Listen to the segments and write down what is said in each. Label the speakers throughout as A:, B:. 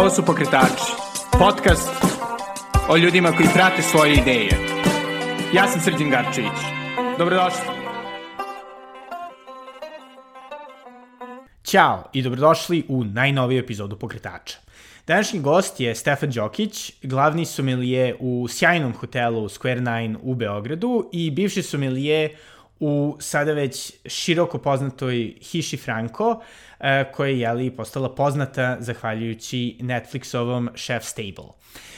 A: Ovo su Pokretači, podcast o ljudima koji prate svoje ideje. Ja sam Srđan Garčević. Dobrodošli. Ćao i dobrodošli u najnoviju epizodu Pokretača. Današnji gost je Stefan Đokić, glavni somelije u sjajnom hotelu Square Nine u Beogradu i bivši somelije u sada već široko poznatoj Hiši Franco, e, koja je jeli, postala poznata zahvaljujući Netflixovom Chef Stable.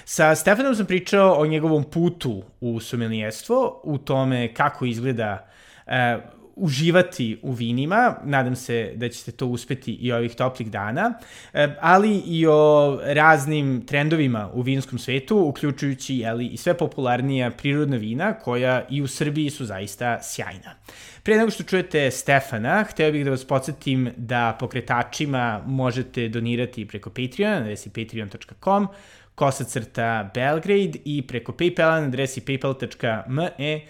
A: Sa Stefanom sam pričao o njegovom putu u somelijestvo, u tome kako izgleda e, uživati u vinima, nadam se da ćete to uspeti i ovih toplih dana, e, ali i o raznim trendovima u vinskom svetu, uključujući jeli, i sve popularnija prirodna vina, koja i u Srbiji su zaista sjajna. Pre nego što čujete Stefana, hteo bih da vas podsjetim da pokretačima možete donirati preko Patreon, na adresi patreon.com, kosacrta Belgrade i preko Paypala na adresi paypal.me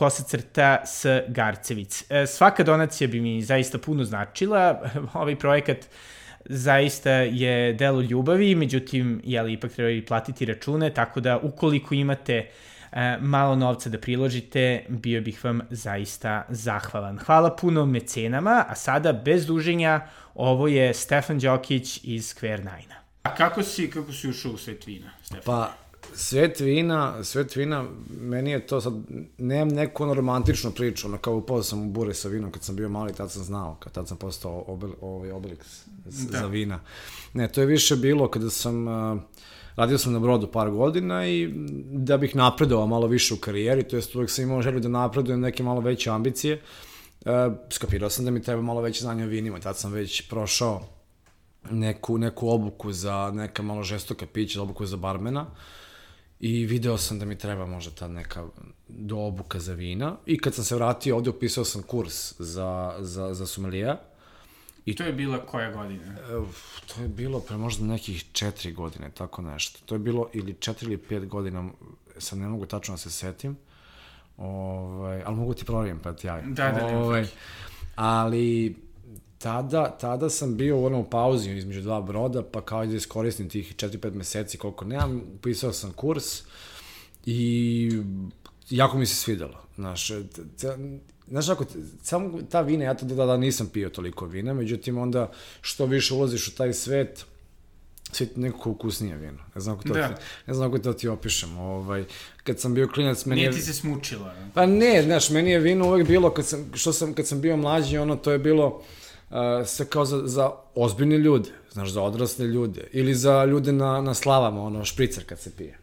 A: kosa crta s Garcevic. E, svaka donacija bi mi zaista puno značila. Ovaj projekat zaista je delo ljubavi, međutim, jeli, ipak treba i platiti račune, tako da ukoliko imate e, malo novca da priložite, bio bih vam zaista zahvalan. Hvala puno mecenama, a sada bez duženja, ovo je Stefan Đokić iz Square Nine-a. A kako si, kako si ušao u svet vina, Stefan?
B: Pa, svet vina, svet vina, meni je to sad, nemam neku ono romantičnu priču, ono kao upao sam u bure sa vinom kad sam bio mali, tad sam znao, kad tad sam postao obel, ovaj Obelix da. za vina. Ne, to je više bilo kada sam, uh, radio sam na brodu par godina i da bih napredovao malo više u karijeri, to jest uvek sam imao želju da napredujem neke malo veće ambicije, uh, skapirao sam da mi treba malo veće znanje o vinima, tad sam već prošao neku, neku obuku za neka malo žestoka pića, obuku za barmena, uh, i video sam da mi treba možda ta neka do obuka za vina i kad sam se vratio ovde upisao sam kurs za, za, za somelija.
A: I to je bila koja godina?
B: To je bilo pre možda nekih četiri godine, tako nešto. To je bilo ili četiri ili pet godina, sad ne mogu tačno da se setim, ovaj, ali mogu ti provjerim pa ti javim.
A: Da, da, ovaj,
B: ali tada, tada sam bio u onom pauzi između dva broda, pa kao da iskoristim tih 4-5 meseci koliko nemam, upisao sam kurs i jako mi se svidelo. Znaš, znaš ako, samo ta vina, ja tada da nisam pio toliko vina, međutim onda što više ulaziš u taj svet, svet nekako ukusnije vino. Ne znam kako to, da. ti, ne znam kako to ti opišem. Ovaj, kad sam bio klinac, meni
A: Nije ti se smučila.
B: Pa ne, znaš, meni je vino uvek bilo, kad sam, što sam, kad sam bio mlađi, ono, to je bilo, uh, sve kao za, za ozbiljne ljude, znaš, za odrasle ljude, ili za ljude na, na slavama, ono, špricer kad se pije.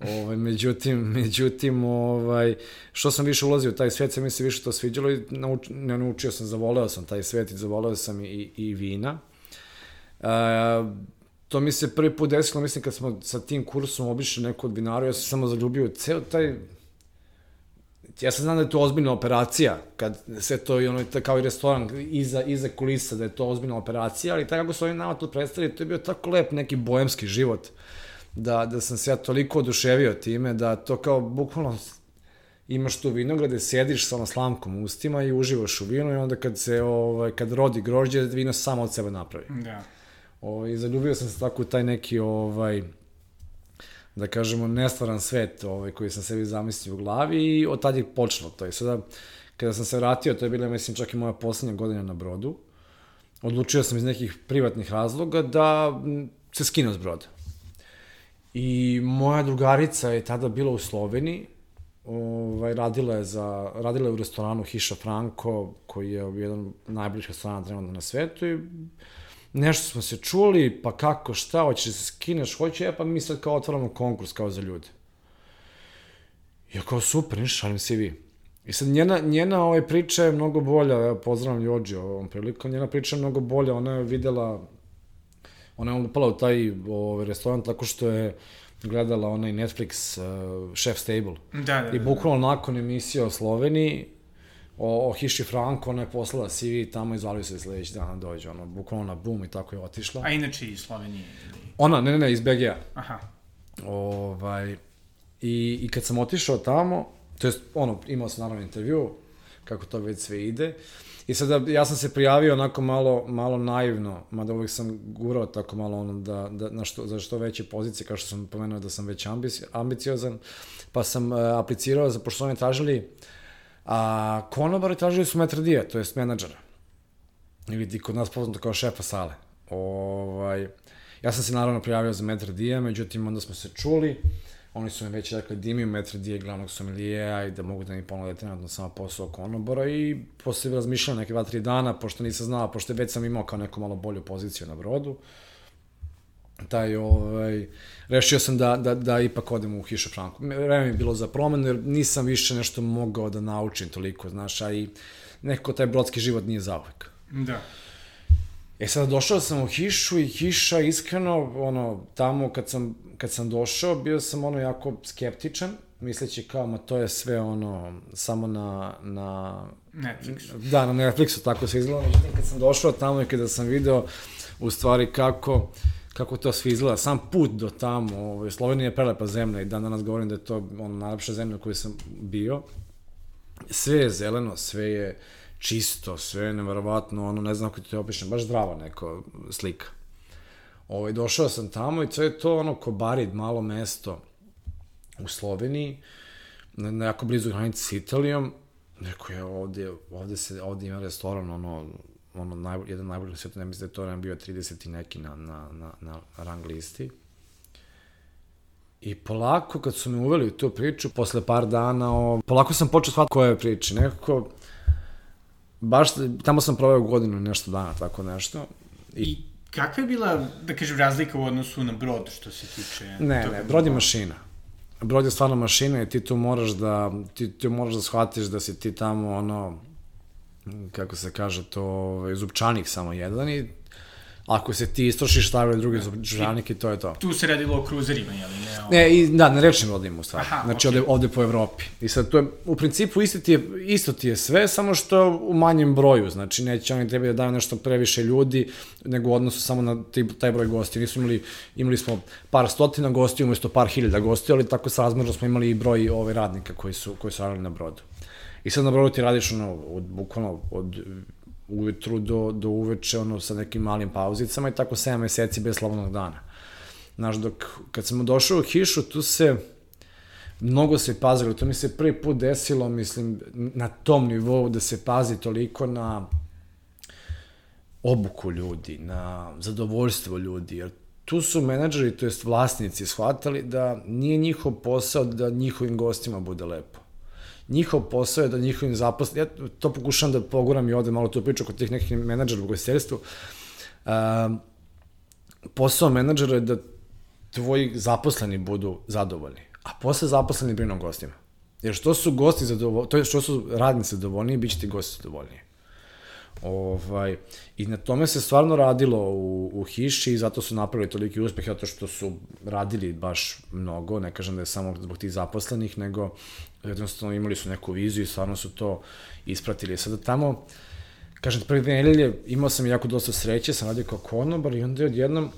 B: Ovaj, međutim, međutim, ovaj, što sam više ulazio u taj svet, sam mi se više to sviđalo i nauč, ne naučio sam, zavoleo sam taj svet i zavoleo sam i, i vina. Uh, to mi se prvi put desilo, mislim, kad smo sa tim kursom obišli neku od vinaru, ja sam samo zaljubio ceo taj ja sam znam da je to ozbiljna operacija, kad sve to i ono, kao i restoran iza, iza kulisa, da je to ozbiljna operacija, ali tako kako su oni nama to predstavili, to je bio tako lep neki bojemski život, da, da sam se ja toliko oduševio time, da to kao bukvalno imaš tu vinograde, sediš sa ono slamkom u ustima i uživaš u vinu i onda kad se, ovaj, kad rodi grožđe, vino samo od sebe napravi.
A: Da.
B: Ovaj, zaljubio sam se tako u taj neki, ovaj, da kažemo, nestvaran svet ovaj, koji sam sebi zamislio u glavi i od tada je počelo to. I sada, kada sam se vratio, to je bila, mislim, čak i moja poslednja godina na brodu, odlučio sam iz nekih privatnih razloga da se skinu s broda. I moja drugarica je tada bila u Sloveniji, ovaj, radila je, za, radila je u restoranu Hiša Franko, koji je jedan najboljih restorana trenutno na svetu i nešto smo se čuli, pa kako, šta, hoćeš da se skineš, hoće, e, pa mi sad kao otvaramo konkurs kao za ljude. Ja kao super, ništa, šalim se vi. I sad njena, njena ovaj priča je mnogo bolja, evo, pozdravljam Jođi ovom prilikom, njena priča je mnogo bolja, ona je videla, ona je upala u taj ovaj, restoran tako što je gledala onaj Netflix uh, Chef Stable.
A: Da, da, da.
B: I bukvalno nakon emisije o Sloveniji, o, o Hiši Franko, ona je poslala CV tamo i zvali se sledeći dan da dođe, ono, bukvalno na bum i tako je otišla.
A: A inače iz Slovenije?
B: Ona, ne, ne, ne, iz BG-a.
A: Aha.
B: Ovaj, i, I kad sam otišao tamo, to jest, ono, imao sam naravno intervju, kako to već sve ide. I sada ja sam se prijavio onako malo, malo naivno, mada uvek sam gurao tako malo ono da, da na što, za što veće pozicije, kao što sam pomenuo da sam već ambici, ambiciozan, pa sam uh, aplicirao, za, pošto su oni tražili, a konobari tražili su metradija, to jest menadžera. Ili kod nas poznato kao šefa sale. Ovaj, ja sam se naravno prijavio za metradija, međutim onda smo se čuli, Oni su mi već rekli da imaju metra dije glavnog somelijeja i da mogu da mi ponude trenutno samo posao konobora i posle razmišljam neke 2-3 dana, pošto nisam znao, pošto već sam imao kao neku malo bolju poziciju na brodu, taj, ovaj, rešio sam da, da, da ipak odem u Hišu Franku. Vreme je bilo za promenu, jer nisam više nešto mogao da naučim toliko, znaš, a i nekako taj brodski život nije zauvek.
A: Da.
B: E sad došao sam u Hišu i Hiša iskreno, ono, tamo kad sam kad sam došao, bio sam ono jako skeptičan, misleći kao, ma to je sve ono, samo na, na...
A: Netflixu.
B: Da, na Netflixu, tako se izgleda. Međutim, kad sam došao tamo i kada sam video, u stvari, kako, kako to sve izgleda. Sam put do tamo, ovaj, Slovenija je prelepa zemlja i dan danas govorim da je to ono, najlepša zemlja u kojoj sam bio. Sve je zeleno, sve je čisto, sve je neverovatno, ono, ne znam kako ti opišem, baš zdrava neko slika. Ovaj, došao sam tamo i sve je to ono Kobarid, malo mesto u Sloveniji, jako blizu granice s Italijom. Neko je ovde, ovde, se, ovde ima restoran, ono, ono najbolj, jedan najbolji sveta, ne mislim da je to bio 30 i neki na, na, na, na rang listi. I polako, kad su me uveli u tu priču, posle par dana, o, polako sam počeo shvatiti koje priče. Nekako, baš, tamo sam proveo godinu nešto dana, tako nešto.
A: I, I Kakva je bila, da kažem, razlika u odnosu na brod, što se tiče...
B: Ne, ne, brod je mašina. Brod je stvarno mašina i ti tu moraš da, ti, ti moraš da shvatiš da si ti tamo, ono, kako se kaže to, ovaj, zupčanik samo jedan i Ako se ti istrošiš, stavljaju drugi žranik i to je to.
A: Tu se radilo o kruzerima, jel ne? O...
B: Ne, i, da, na rečnim brodima u stvari. Aha, znači okay. ovde, ovde po Evropi. I sad to je, u principu isto ti, je, isto ti je sve, samo što u manjem broju. Znači neće oni tebi da daju nešto previše ljudi, nego u odnosu samo na taj broj gosti. Nisu imali, imali smo par stotina gosti, umesto par hiljada gosti, ali tako srazmerno smo imali i broj ove radnika koji su, koji su radili na brodu. I sad na brodu ti radiš ono, od, bukvalno od ujutru do, do uveče, ono, sa nekim malim pauzicama i tako 7 meseci bez slobodnog dana. Znaš, dok, kad sam došao u hišu, tu se, mnogo se pazilo, to mi se prvi put desilo, mislim, na tom nivou da se pazi toliko na obuku ljudi, na zadovoljstvo ljudi, jer tu su menadžeri, to jest vlasnici, shvatali da nije njihov posao da njihovim gostima bude lepo njihov posao je da njihovim zaposlenim, ja to pokušam da poguram i ovde malo tu priču kod tih nekih menadžera u gostiteljstvu, um, posao menadžera je da tvoji zaposleni budu zadovoljni, a posle zaposleni brinu o gostima. Jer što su gosti zadovoljni, to je što su radnici zadovoljni, bit će ti gosti zadovoljniji. Ovaj, I na tome se stvarno radilo u, u hiši i zato su napravili toliki uspeh, zato što su radili baš mnogo, ne kažem da je samo zbog tih zaposlenih, nego jednostavno imali su neku viziju i stvarno su to ispratili. Sada tamo, kažem, prve dve nedelje imao sam jako dosta sreće, sam radio kao konobar i onda je odjednom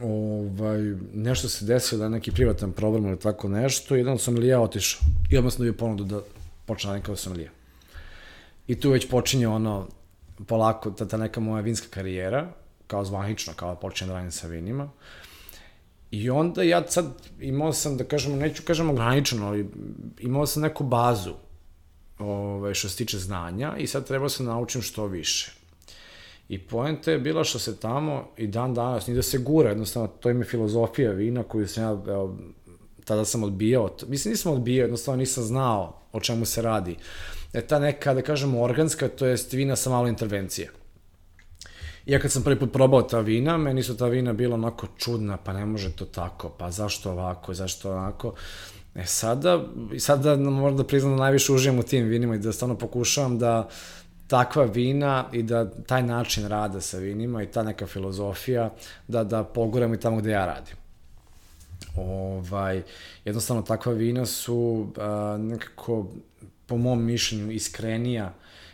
B: ovaj, nešto se desilo da je neki privatan problem ili tako nešto, jedan sam li ja otišao i odmah sam dobio ponudu da počne radim kao sam li ja. I tu već počinje ono, polako, ta, ta neka moja vinska karijera, kao zvanično, kao počinje da radim sa vinima. I onda ja sad imao sam, da kažemo, neću kažem ograničeno, ali imao sam neku bazu ove, što se tiče znanja i sad trebao sam da naučim što više. I poenta je bila što se tamo i dan danas, ni da se gura, jednostavno, to ime filozofija vina koju sam ja, evo, tada sam odbijao, mislim nisam odbijao, jednostavno nisam znao o čemu se radi. E ta neka, da kažemo, organska, to je vina sa malo intervencije. Ja kad sam prvi put probao ta vina, meni su ta vina bila onako čudna, pa ne može to tako, pa zašto ovako, zašto onako. E sada, sada moram da priznam da najviše uživam u tim vinima i da stvarno pokušavam da takva vina i da taj način rada sa vinima i ta neka filozofija da, da poguram i tamo gde ja radim. Ovaj, jednostavno takva vina su a, nekako po mom mišljenju iskrenija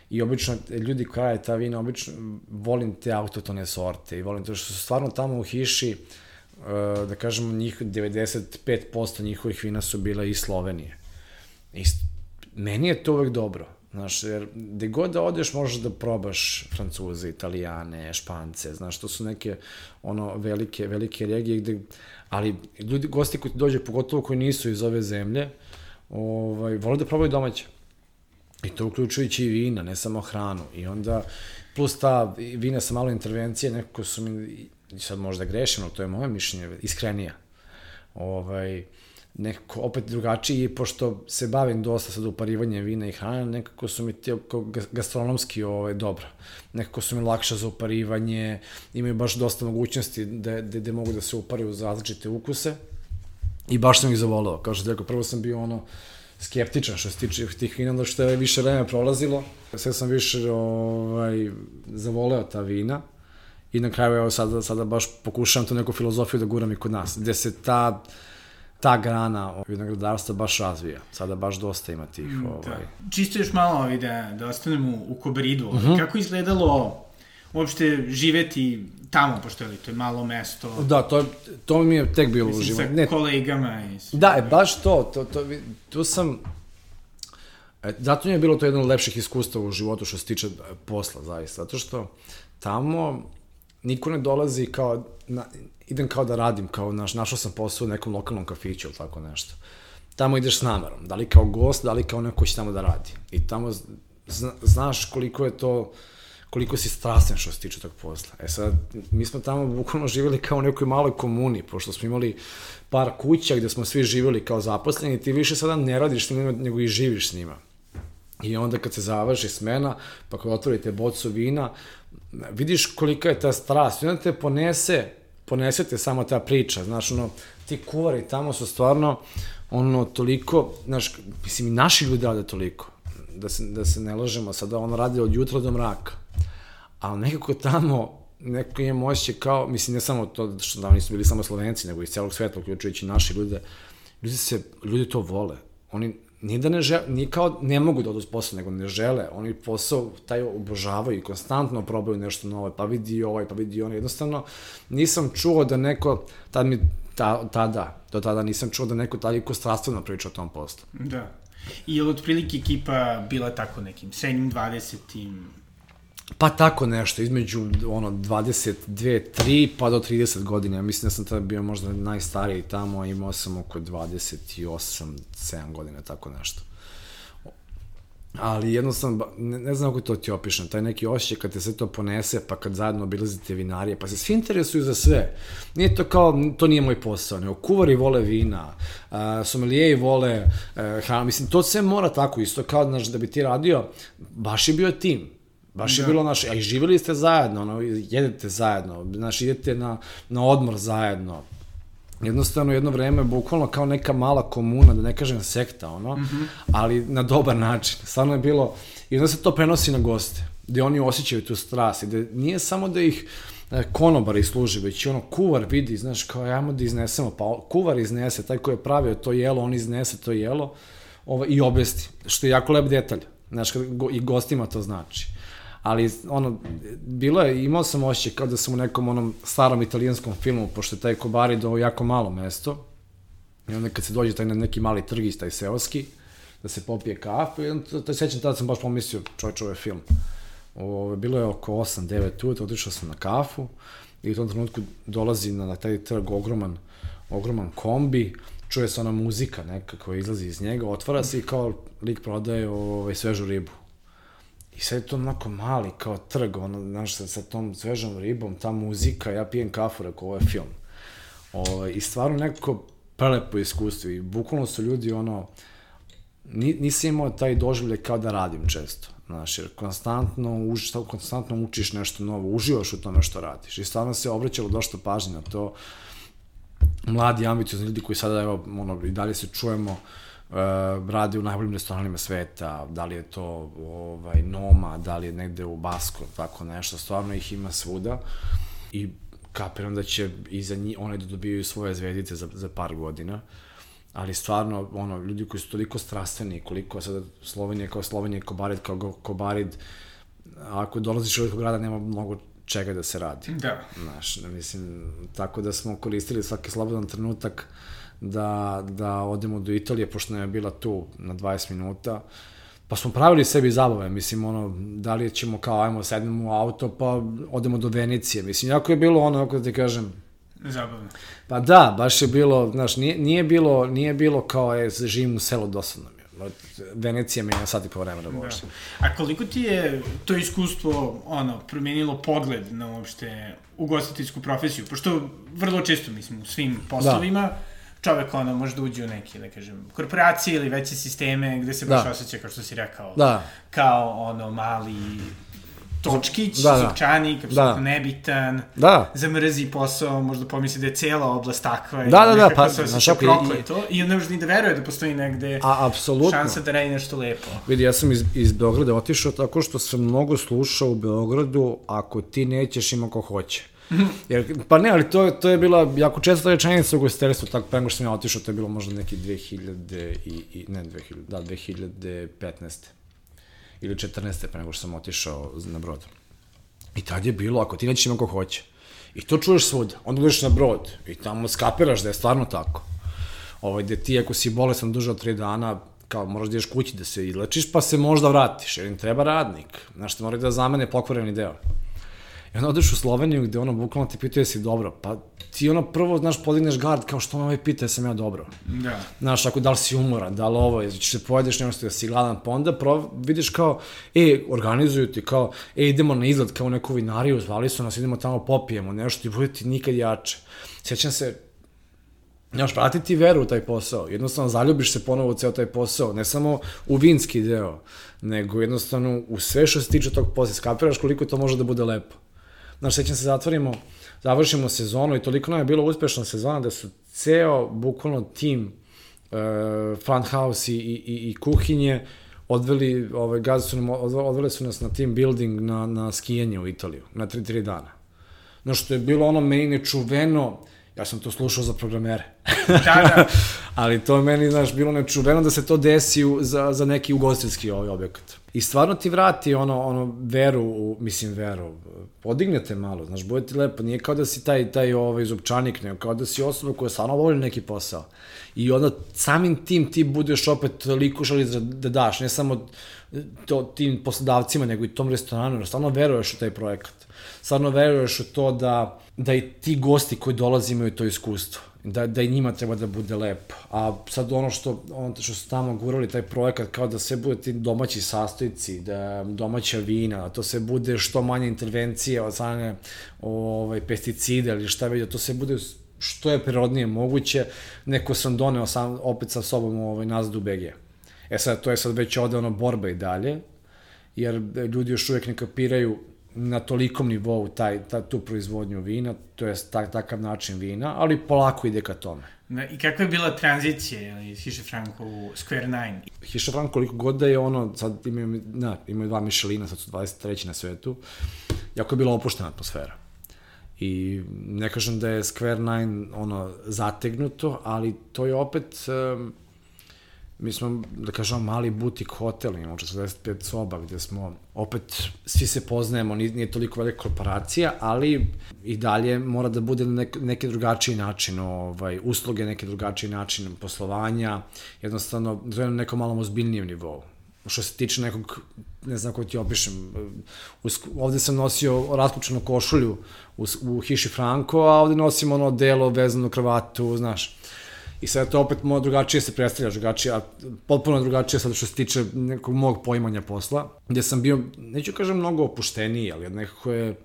B: i obično ljudi koji rade ta vina, obično volim te autotone sorte i volim to što su stvarno tamo u hiši, uh, da kažemo, njih 95% njihovih vina su bila iz Slovenije. I meni je to uvek dobro. Znaš, jer gde god da odeš možeš da probaš Francuze, Italijane, Špance, znaš, to su neke ono velike, velike regije gde, ali ljudi, gosti koji dođe, pogotovo koji nisu iz ove zemlje, ovaj, vole da probaju domaće. I to uključujući i vina, ne samo hranu. I onda, plus ta vina sa malo intervencije, nekako su mi, sad možda grešim, ali to je moje mišljenje, iskrenija. Ovaj, nekako opet drugačiji, pošto se bavim dosta sad uparivanjem vina i hrane, nekako su mi ti gastronomski ovaj, dobro. Nekako su mi lakše za uparivanje, imaju baš dosta mogućnosti da, da, da mogu da se upariju za različite ukuse. I baš sam ih zavolao. Kao što rekao, prvo sam bio ono, skeptičan što se tiče tih vina, da što je više vreme prolazilo. Sve sam više ovaj, zavoleo ta vina i na kraju evo sada, sada baš pokušavam tu neku filozofiju da guram i kod nas, gde se ta ta grana vinogradarstva baš razvija. Sada baš dosta ima tih... Mm, ovaj...
A: Da. Čisto još malo ovaj, da, da ostanemo u Koberidu. Uh mhm. -huh. Kako izgledalo uopšte živeti tamo, pošto je to je malo mesto.
B: Da, to, to mi je tek bilo
A: Mislim,
B: uživo.
A: sa ne, kolegama i.
B: Da, je, baš to, to, to, tu sam, e, zato mi je bilo to jedno od lepših iskustava u životu što se tiče e, posla, zaista, zato što tamo niko ne dolazi kao, na, idem kao da radim, kao naš, našao sam posao u nekom lokalnom kafiću ili tako nešto. Tamo ideš s namerom, da li kao gost, da li kao neko ko će tamo da radi. I tamo zna, znaš koliko je to, koliko si strasten što se tiče tog posla. E sad, mi smo tamo bukvalno živjeli kao u nekoj maloj komuni, pošto smo imali par kuća gde smo svi živjeli kao zaposleni, ti više sada ne radiš s njima, nego i živiš s njima. I onda kad se završi smena, pa kad otvorite bocu vina, vidiš kolika je ta strast. I onda te ponese ponesete samo ta priča, znaš, ono, ti kuvari tamo su stvarno, ono, toliko, znaš, mislim, i naši ljudi rade toliko, da se, da se ne lažemo, sada ono radi od jutra do mraka, ali nekako tamo, neko imamo osjećaj kao, mislim, ne samo to što da nisu bili samo slovenci, nego iz celog sveta, uključujući naši ljude, ljudi se, ljudi to vole, oni, nije da ne žele, nije kao ne mogu da odu s posla, nego ne žele, oni posao taj obožavaju i konstantno probaju nešto novo, pa vidi ovaj, pa vidi ono, jednostavno nisam čuo da neko, tad mi, ta, tada, do tada nisam čuo da neko toliko strastveno priča o tom poslu.
A: Da. I je li otprilike ekipa bila tako nekim srednjim 20.
B: Pa tako nešto, između ono 22, 3 pa do 30 godina. Ja mislim da sam tada bio možda najstariji tamo, imao sam oko 28, 7 godina, tako nešto. Ali jednostavno, ne, ne znam kako to ti opišem, taj neki osjećaj kad te sve to ponese, pa kad zajedno obilazite vinarije, pa se svi interesuju za sve. Nije to kao, to nije moj posao, nego kuvari vole vina, uh, somelijeji vole uh, mislim, to sve mora tako, isto kao, znaš, da bi ti radio, baš je bio tim Baš da. je bilo naše, a i živjeli ste zajedno, ono, jedete zajedno, znaš, idete na, na odmor zajedno. Jednostavno, jedno vreme, bukvalno kao neka mala komuna, da ne kažem sekta, ono, mm -hmm. ali na dobar način. Stvarno je bilo, i onda se to prenosi na goste, gde oni osjećaju tu strast, gde nije samo da ih e, konobari služi, već ono, kuvar vidi, znaš, kao, ajmo da iznesemo, pa kuvar iznese, taj ko je pravio to jelo, on iznese to jelo, ovo, i obesti, što je jako lep detalj, znaš, kad, go, i gostima to znači ali ono, bilo je, imao sam osjećaj kao da sam u nekom onom starom italijanskom filmu, pošto je taj do jako malo mesto, i onda kad se dođe taj neki mali trgić, taj seoski, da se popije kafu, i onda, to, sećam, tada sam baš pomislio, čovječ, ovo je film. Ovo, bilo je oko 8-9 ujutro, otišao sam na kafu, i u tom trenutku dolazi na, na taj trg ogroman, ogroman kombi, čuje se ona muzika neka koja izlazi iz njega, otvara se i kao lik prodaje ovaj, svežu ribu. I sad je to onako mali, kao trg, ono, znaš, sa, sa tom svežom ribom, ta muzika, ja pijem kafu, rekao, ovo je film. O, ovaj, I stvarno nekako prelepo iskustvo i bukvalno su ljudi, ono, ni, nisi imao taj doživlje kao da radim često. Znaš, jer konstantno, uč, konstantno učiš nešto novo, uživaš u tome što radiš. I stvarno se obraćalo dosta pažnje na to. Mladi, ambiciozni ljudi koji sada, evo, ono, i dalje se čujemo, uh, radi u najboljim restoranima sveta, da li je to ovaj, Noma, da li je negde u Basko, tako nešto, stvarno ih ima svuda i kapiram da će i za njih, one da dobijaju svoje zvezdice za, za par godina, ali stvarno, ono, ljudi koji su toliko strastveni, koliko sada Slovenija kao Slovenija, Kobarid kao Kobarid, ako dolaziš u velikog grada, nema mnogo čega da se radi.
A: Da.
B: Znaš, mislim, tako da smo koristili svaki slobodan trenutak uh, da, da odemo do Italije, pošto nam je bila tu na 20 minuta, Pa smo pravili sebi zabave, mislim, ono, da li ćemo kao, ajmo, sednemo u auto, pa odemo do Venicije. Mislim, jako je bilo ono, kako da ti kažem,
A: Zabavno.
B: Pa da, baš je bilo, znaš, nije, nije bilo, nije bilo kao je, živim u selu dosadno mi. je. Venecija mi je na sat i po vremena
A: Da.
B: vožnje.
A: A koliko ti je to iskustvo ono, promenilo pogled na uopšte ugostiteljsku profesiju? Pošto vrlo često, mislim, u svim poslovima, da. Čovek ono, može da uđe u neke, da kažem, korporacije ili veće sisteme gde se baš
B: Da.
A: osjeća, kao što si rekao,
B: Da.
A: kao ono mali točkić,
B: Da,
A: da,
B: da.
A: da. zupčanik, apsolutno
B: Da.
A: nebitan,
B: Da,
A: zamrzi posao, možda pomisli da je cijela oblast takva i
B: Da, da, da, pa,
A: se osjeća
B: kako, i-
A: prokleto i ne može ni da veruje da postoji negde
B: a apsolutno.
A: šansa da radi nešto lepo.
B: Vidi, ja sam iz, iz Beograda otišao tako što sam mnogo slušao u Beogradu, ako ti nećeš, ima ko hoće. Jer, pa ne, ali to, to je bila jako česta rečenica u gostiteljstvu, tako pre nego što sam ja otišao, to je bilo možda neki 2000 i, i ne 2000, da, 2015. Ili 14. pre nego što sam otišao na brod. I tad je bilo, ako ti nećeš ima ko hoće. I to čuješ svuda. Onda ideš na brod i tamo skapiraš da je stvarno tako. Ovaj, gde ti ako si bolesan duže od tri dana, kao moraš da ideš kući da se izlečiš, pa se možda vratiš, jer im treba radnik. Znaš, te moraju da zamene pokvareni deo. I onda odeš u Sloveniju gde ono bukvalno te pitaju jesi dobro, pa ti ono prvo, znaš, podigneš gard kao što me ovaj pita jesam ja dobro.
A: Da.
B: Znaš, ako da li si umoran, da li ovo, ćeš se pojedeš nešto da si gladan, pa onda pro, vidiš kao, e, organizuju ti kao, e, idemo na izlet kao u neku vinariju, zvali su nas, idemo tamo popijemo nešto i bude ti nikad jače. Sjećam se, nemaš pratiti veru u taj posao, jednostavno zaljubiš se ponovo u ceo taj posao, ne samo u vinski deo, nego jednostavno u sve što se tiče tog posla, skapiraš koliko to može da bude lepo. Znaš, sećam se, zatvorimo, završimo sezonu i toliko nam je bilo uspešna sezona da su ceo, bukvalno tim uh, front house i, i, i, i kuhinje odveli, ovaj, gazi su nam, odve- odveli su nas na team building na, na skijanje u Italiju, na 3-3 dana. Znaš, što je bilo ono meni nečuveno, ja sam to slušao za programere.
A: Da, da.
B: Ali to je meni, znaš, bilo nečuveno da se to desi u, za, za neki ugostiteljski ovaj objekat. I stvarno ti vrati ono, ono veru, u, mislim veru, podignete malo, znaš, bude ti lepo, nije kao da si taj, taj ovaj, zupčanik, nego kao da si osoba koja stvarno voli neki posao. I onda samim tim ti budeš opet toliko želi da, da daš, ne samo to, tim poslodavcima, nego i tom restoranu, jer stvarno veruješ u taj projekat. Stvarno veruješ u to da, da i ti gosti koji dolaze imaju to iskustvo da, da i njima treba da bude lepo. A sad ono što, ono što su tamo gurali, taj projekat, kao da sve bude ti domaći sastojci, da domaća vina, da to sve bude što manje intervencije od strane ovaj, pesticida ili šta već, da to sve bude što je prirodnije moguće, neko sam doneo sam, opet sa sobom ovaj, nazad u BG. E sad, to je sad već ovde ono borba i dalje, jer ljudi još uvek ne kapiraju na tolikom nivou taj, ta, tu proizvodnju vina, to je tak, takav način vina, ali polako ide ka tome.
A: Da, I kakva je bila tranzicija iz Hiše Franko u Square Nine?
B: Hiša Frank koliko god da je ono, sad imaju, na, imaju dva Michelina, sad su 23 na svetu, jako je bila opuštena atmosfera. I ne kažem da je Square Nine ono zategnuto, ali to je opet um, mi smo, da kažemo, mali butik hotel, imamo 45 soba gde smo, opet, svi se poznajemo, nije, toliko velika korporacija, ali i dalje mora da bude nek, neki drugačiji način, ovaj, usluge, neki drugačiji način poslovanja, jednostavno, je na nekom malom ozbiljnijem nivou. Što se tiče nekog, ne znam kako ti opišem, ovde sam nosio raskučenu košulju u, u Hiši Franko, a ovde nosim ono delo vezano kravatu, znaš. I sad to opet mo, drugačije se predstavlja, drugačije, a potpuno drugačije sad što se tiče nekog mog poimanja posla, gde sam bio, neću kažem mnogo opušteniji, ali nekako je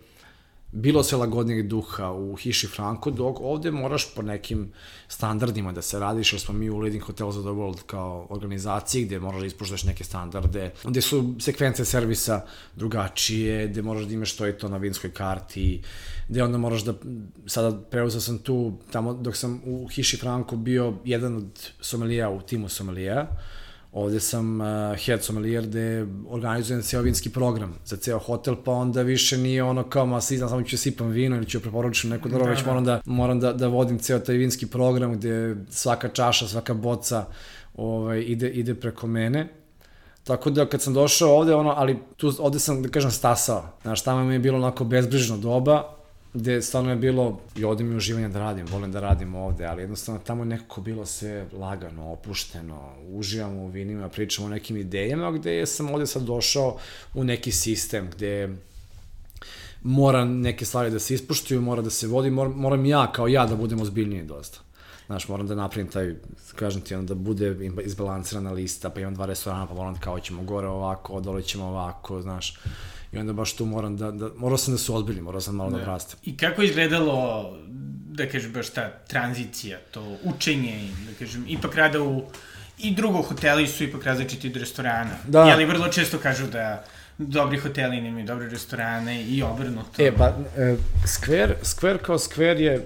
B: bilo sve lagodnijeg duha u Hiši Franko, dok ovde moraš po nekim standardima da se radiš, jer smo mi u Leading Hotels of the World kao organizaciji gde moraš da ispuštaš neke standarde, gde su sekvence servisa drugačije, gde moraš da imaš to i to na vinskoj karti, gde onda moraš da, sada preuzeo sam tu, tamo dok sam u Hiši Franko bio jedan od somelija u timu somelija, Ovde sam uh, head sommelier gde organizujem ceo vinski program za ceo hotel, pa onda više nije ono kao, ma si znam, samo ću sipam vino ili ću preporučiti neku drugo, da, već moram da, moram da, da vodim ceo taj vinski program gde svaka čaša, svaka boca ovaj, ide, ide preko mene. Tako da kad sam došao ovde, ono, ali tu, ovde sam, da kažem, stasao. Znaš, tamo mi je bilo onako bezbrižno doba, gde stvarno je bilo, i ovde mi uživanje da radim, volim da radim ovde, ali jednostavno tamo je nekako bilo sve lagano, opušteno, uživamo u vinima, pričamo o nekim idejama, gde sam ovde sad došao u neki sistem gde mora neke stvari da se ispuštuju, mora da se vodi, moram, moram ja kao ja da budem ozbiljniji dosta. Znaš, moram da napravim taj, kažem ti, onda da bude izbalansirana lista, pa imam dva restorana, pa moram kao ćemo gore ovako, dole ćemo ovako, znaš. I onda baš tu moram da, da morao sam da se ozbiljim, morao sam malo da, da rastem.
A: I kako je izgledalo, da kažem, baš ta tranzicija, to učenje, da kažem, ipak rada u, i drugo hoteli su ipak različiti od restorana. Da. Jeli vrlo često kažu da dobri hoteli nemaju dobre restorane i obrnuto.
B: E, ba, e, skver, skver kao skver je... E,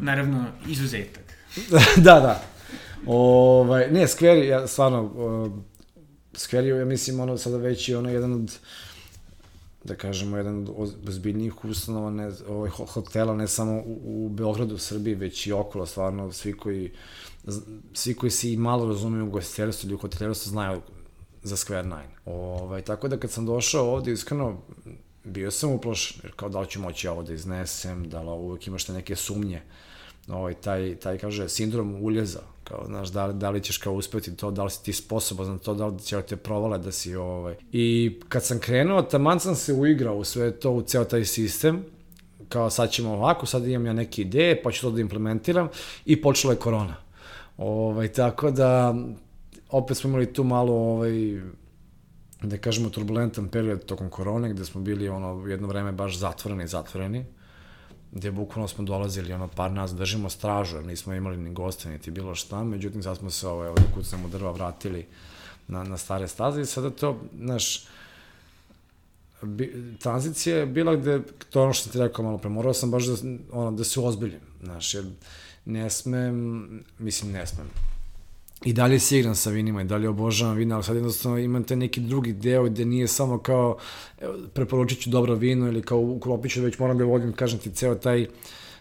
A: Naravno, izuzetak.
B: da, da. Ovaj, ne, skver je, stvarno, uh, skver je, ja mislim, ono, sada već je ono jedan od da kažemo, jedan od ozbiljnijih ustanova, ne, ovaj, hotela, ne samo u, u Beogradu, Srbiji, već i okolo, stvarno, svi koji, svi koji se i malo razumiju u gostiteljstvu ili u hotelijerstvu znaju za Square Nine. Ovaj, tako da kad sam došao ovde, iskreno, bio sam uplošen, jer kao da li ću moći ovo da iznesem, da li uvek imaš neke sumnje, ovaj, taj, taj, kaže, sindrom uljeza, kao, znaš, da da li ćeš kao uspeti to, da li si ti sposoban za to, da li će te provale da si, ovaj. I kad sam krenuo, taman sam se uigrao u sve to, u ceo taj sistem, kao sad ćemo ovako, sad imam ja neke ideje, pa ću to da implementiram i počela je korona. Ovaj, tako da, opet smo imali tu malo, ovaj, da kažemo, turbulentan period tokom korone, gde smo bili ono, jedno vreme baš zatvoreni, zatvoreni gde bukvalno smo dolazili, ono, par nas držimo stražu, jer nismo imali ni goste, niti bilo šta, međutim, sad smo se, ovaj, ovde kucam u drva vratili na, na stare staze i sada to, znaš, tranzicija je bila gde, to ono što ti rekao malo pre, morao sam baš da, ono, da se ozbiljim, znaš, jer ne smem, mislim, ne smem, i dalje se igram sa vinima i dalje obožavam vina, ali sad jednostavno imam te neki drugi deo gde nije samo kao preporučit ću dobro vino ili kao uklopit ću već moram da vodim, kažem ti, ceo taj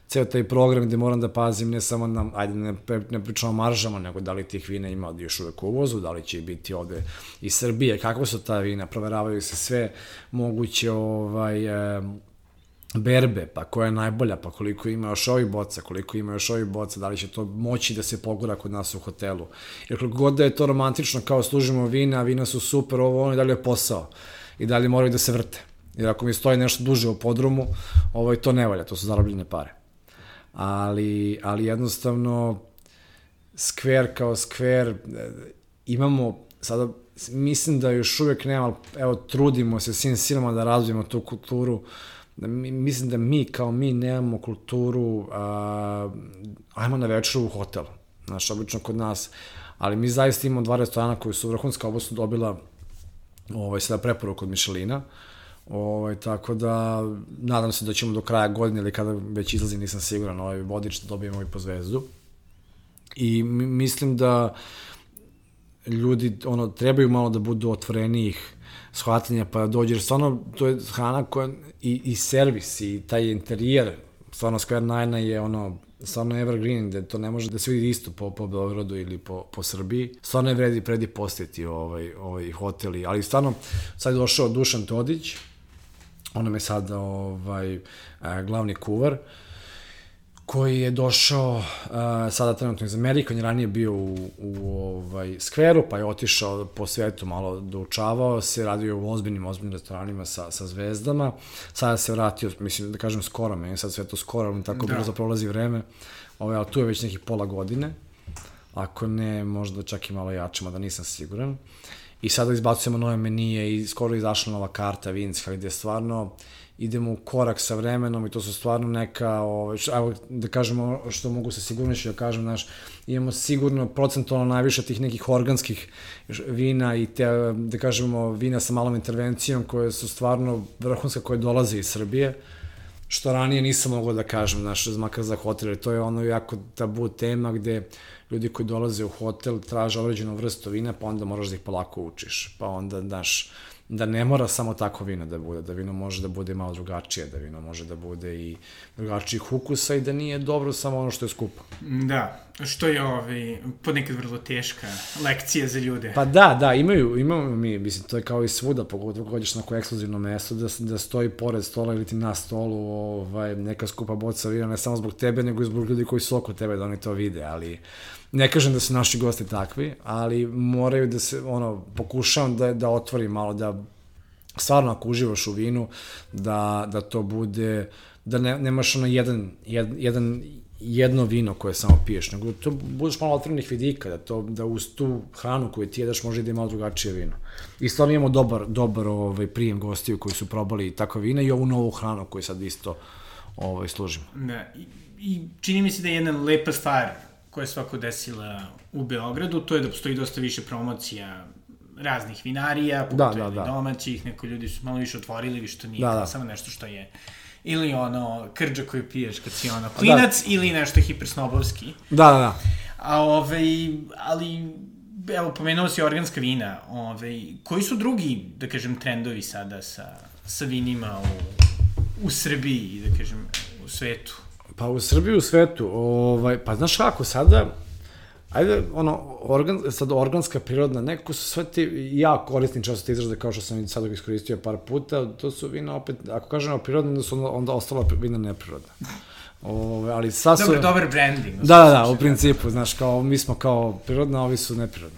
B: ceo taj program gde moram da pazim ne samo na, ajde ne, ne pričamo o maržama, nego da li tih vina ima još uvek u uvozu, da li će biti ovde iz Srbije, kakva su ta vina, proveravaju se sve moguće ovaj, berbe, pa koja je najbolja, pa koliko ima još ovih boca, koliko ima još ovih boca, da li će to moći da se pogura kod nas u hotelu. Jer koliko god da je to romantično kao služimo vina, vina su super, ovo ono i dalje je posao. I dalje moraju da se vrte. Jer ako mi stoji nešto duže u podrumu, ovo i to ne valja, to su zarobljene pare. Ali, ali jednostavno, skver kao skver, e, imamo sada mislim da još uvek nema, evo trudimo se svim silama da razvijemo tu kulturu da mislim da mi kao mi nemamo kulturu a, ajmo na večeru u hotel. Znaš, obično kod nas, ali mi zaista imamo dva restorana koji su vrhunska, su dobila ovaj, sada preporuku od Mišelina. Ovaj, tako da, nadam se da ćemo do kraja godine ili kada već izlazi, nisam siguran, ovaj vodič da dobijemo i po zvezdu. I mislim da ljudi ono trebaju malo da budu otvorenijih shvatanja, pa dođeš, stvarno, to je hrana koja, i, i servis, i taj interijer, stvarno Square Nine je ono, stvarno evergreen, da to ne može da se vidi isto po, po Beogradu ili po, po Srbiji. Stvarno je vredi predi postiti ovaj, ovaj hoteli, ali stvarno, sad je došao Dušan Todić, on je sad ovaj, glavni kuvar, uh, koji je došao uh, sada trenutno iz Amerike, on je ranije bio u, u ovaj, skveru, pa je otišao po svetu malo doučavao se, radio u ozbiljnim, ozbiljnim restoranima sa, sa zvezdama, sada se vratio, mislim da kažem skoro, meni sad sve to skoro, tako da. brzo prolazi vreme, ovaj, ali tu je već nekih pola godine, ako ne, možda čak i malo jačemo, da nisam siguran. I sada izbacujemo nove menije i skoro izašla nova karta vinska gde je stvarno idemo u korak sa vremenom i to su stvarno neka, ovaj, evo da kažemo što mogu sa sigurnošću da kažem, znaš, imamo sigurno procentualno najviše tih nekih organskih vina i te, da kažemo, vina sa malom intervencijom koje su stvarno vrhunska koje dolaze iz Srbije, što ranije nisam mogao da kažem, znaš, makar za hotel, to je ono jako tabu tema gde ljudi koji dolaze u hotel traže određenu vrstu vina, pa onda moraš da ih polako učiš, pa onda, znaš, da ne mora samo tako vino da bude, da vino može da bude malo drugačije, da vino može da bude i drugačijih ukusa i da nije dobro samo ono što je skupo.
A: Da, Što je ovaj, ponekad vrlo teška lekcija za ljude.
B: Pa da, da, imaju, imamo mi, mislim, to je kao i svuda, pogotovo kad na neko ekskluzivno mesto, da, da stoji pored stola ili ti na stolu ovaj, neka skupa boca vina, ne samo zbog tebe, nego i zbog ljudi koji su oko tebe da oni to vide, ali ne kažem da su naši gosti takvi, ali moraju da se, ono, pokušavam da, da otvorim malo, da stvarno ako uživaš u vinu, da, da to bude, da ne, nemaš ono jedan, jedan, jedan jedno vino koje samo piješ, nego to budeš malo otvorenih vidika, da, to, da uz tu hranu koju ti jedeš može da je malo drugačije vino. I stvarno imamo dobar, dobar ovaj, prijem gostiju koji su probali takva vina i ovu novu hranu koju sad isto ovaj, služimo.
A: Da, i, i čini mi se da je jedna lepa stvar koja je svako desila u Beogradu, to je da postoji dosta više promocija raznih vinarija, da, da, da. domaćih, neko ljudi su malo više otvorili, što nije da, da. samo nešto što je ili ono krđa koju piješ kad si ono da. klinac da. ili nešto hipersnobovski.
B: Da, da, da.
A: A ovaj, ali evo, pomenuo si organska vina, ovaj, koji su drugi, da kažem, trendovi sada sa, sa vinima u, u Srbiji, da kažem, u svetu?
B: Pa u Srbiji, u svetu, ovaj, pa znaš kako, sada, ajde, ono, organ, sad organska prirodna, neko su sve ti, ja koristim često te izraze kao što sam sad iskoristio par puta, to su vina opet, ako kažemo prirodne, onda su onda, onda ostala vina neprirodna. Ove, ali sad su...
A: Dobar, dobar branding.
B: Da, da, da, u principu, znaš, kao, mi smo kao prirodna, a ovi su neprirodni.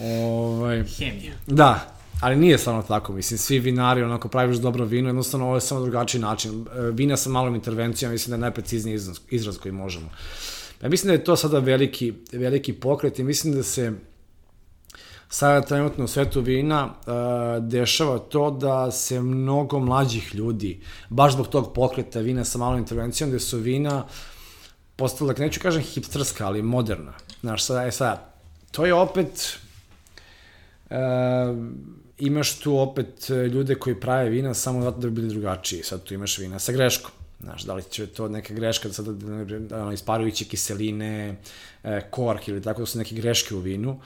B: Ove,
A: Hemija.
B: Da, ali nije stvarno tako, mislim, svi vinari, onako praviš dobro vino, jednostavno ovo je samo drugačiji način. E, vina sa malom intervencijom, mislim da je najprecizniji izraz, izraz koji možemo. Ja mislim da je to sada veliki, veliki pokret i mislim da se sada trenutno u svetu vina uh, dešava to da se mnogo mlađih ljudi, baš zbog tog pokreta vina sa malom intervencijom, gde su vina postala, dakle, neću kažem hipsterska, ali moderna. Znaš, sada, je sada, to je opet, uh, imaš tu opet ljude koji prave vina samo zato da bi bili drugačiji. Sad tu imaš vina sa greškom. Znaš, da li će to neka greška, sada da, da, isparujuće kiseline, e, kork ili tako da su neke greške u vinu,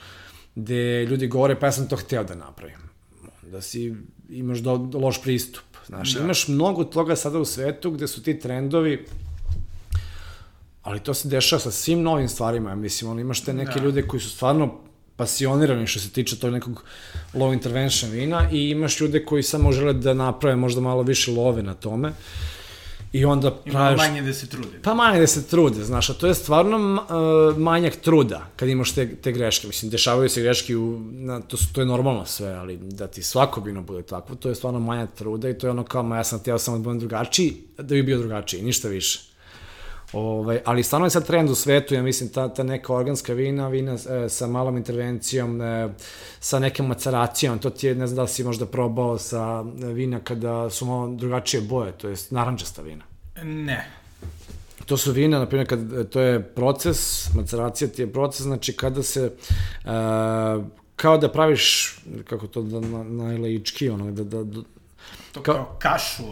B: gde ljudi govore pa ja sam to hteo da napravim. Da si imaš do loš pristup. Znaš, da. imaš mnogo toga sada u svetu gde su ti trendovi ali to se dešava sa svim novim stvarima, mislim, ono, imaš te neke da. ljude koji su stvarno pasionirani što se tiče tog nekog low intervention vina i imaš ljude koji samo žele da naprave možda malo više love na tome. I onda
A: praviš... Ima manje da se trude.
B: Pa manje da se trude, znaš, a to je stvarno uh, manjak truda kad imaš te, te greške. Mislim, dešavaju se greške, u, na, to, su, to je normalno sve, ali da ti svako vino bude takvo, to je stvarno manjak truda i to je ono kao, ma ja sam htio samo da budem drugačiji, da bi bio drugačiji, ništa više. Ovaj, ali stvarno je sad trend u svetu, ja mislim, ta, ta neka organska vina, vina e, sa malom intervencijom, e, sa nekim maceracijom, to ti je, ne znam da si možda probao sa vina kada su malo drugačije boje, to je naranđasta vina.
A: Ne.
B: To su vina, na primjer, kad, to je proces, maceracija ti je proces, znači kada se, e, kao da praviš, kako to da na, najlaički, ono, da, da,
A: To kao, kao kašu?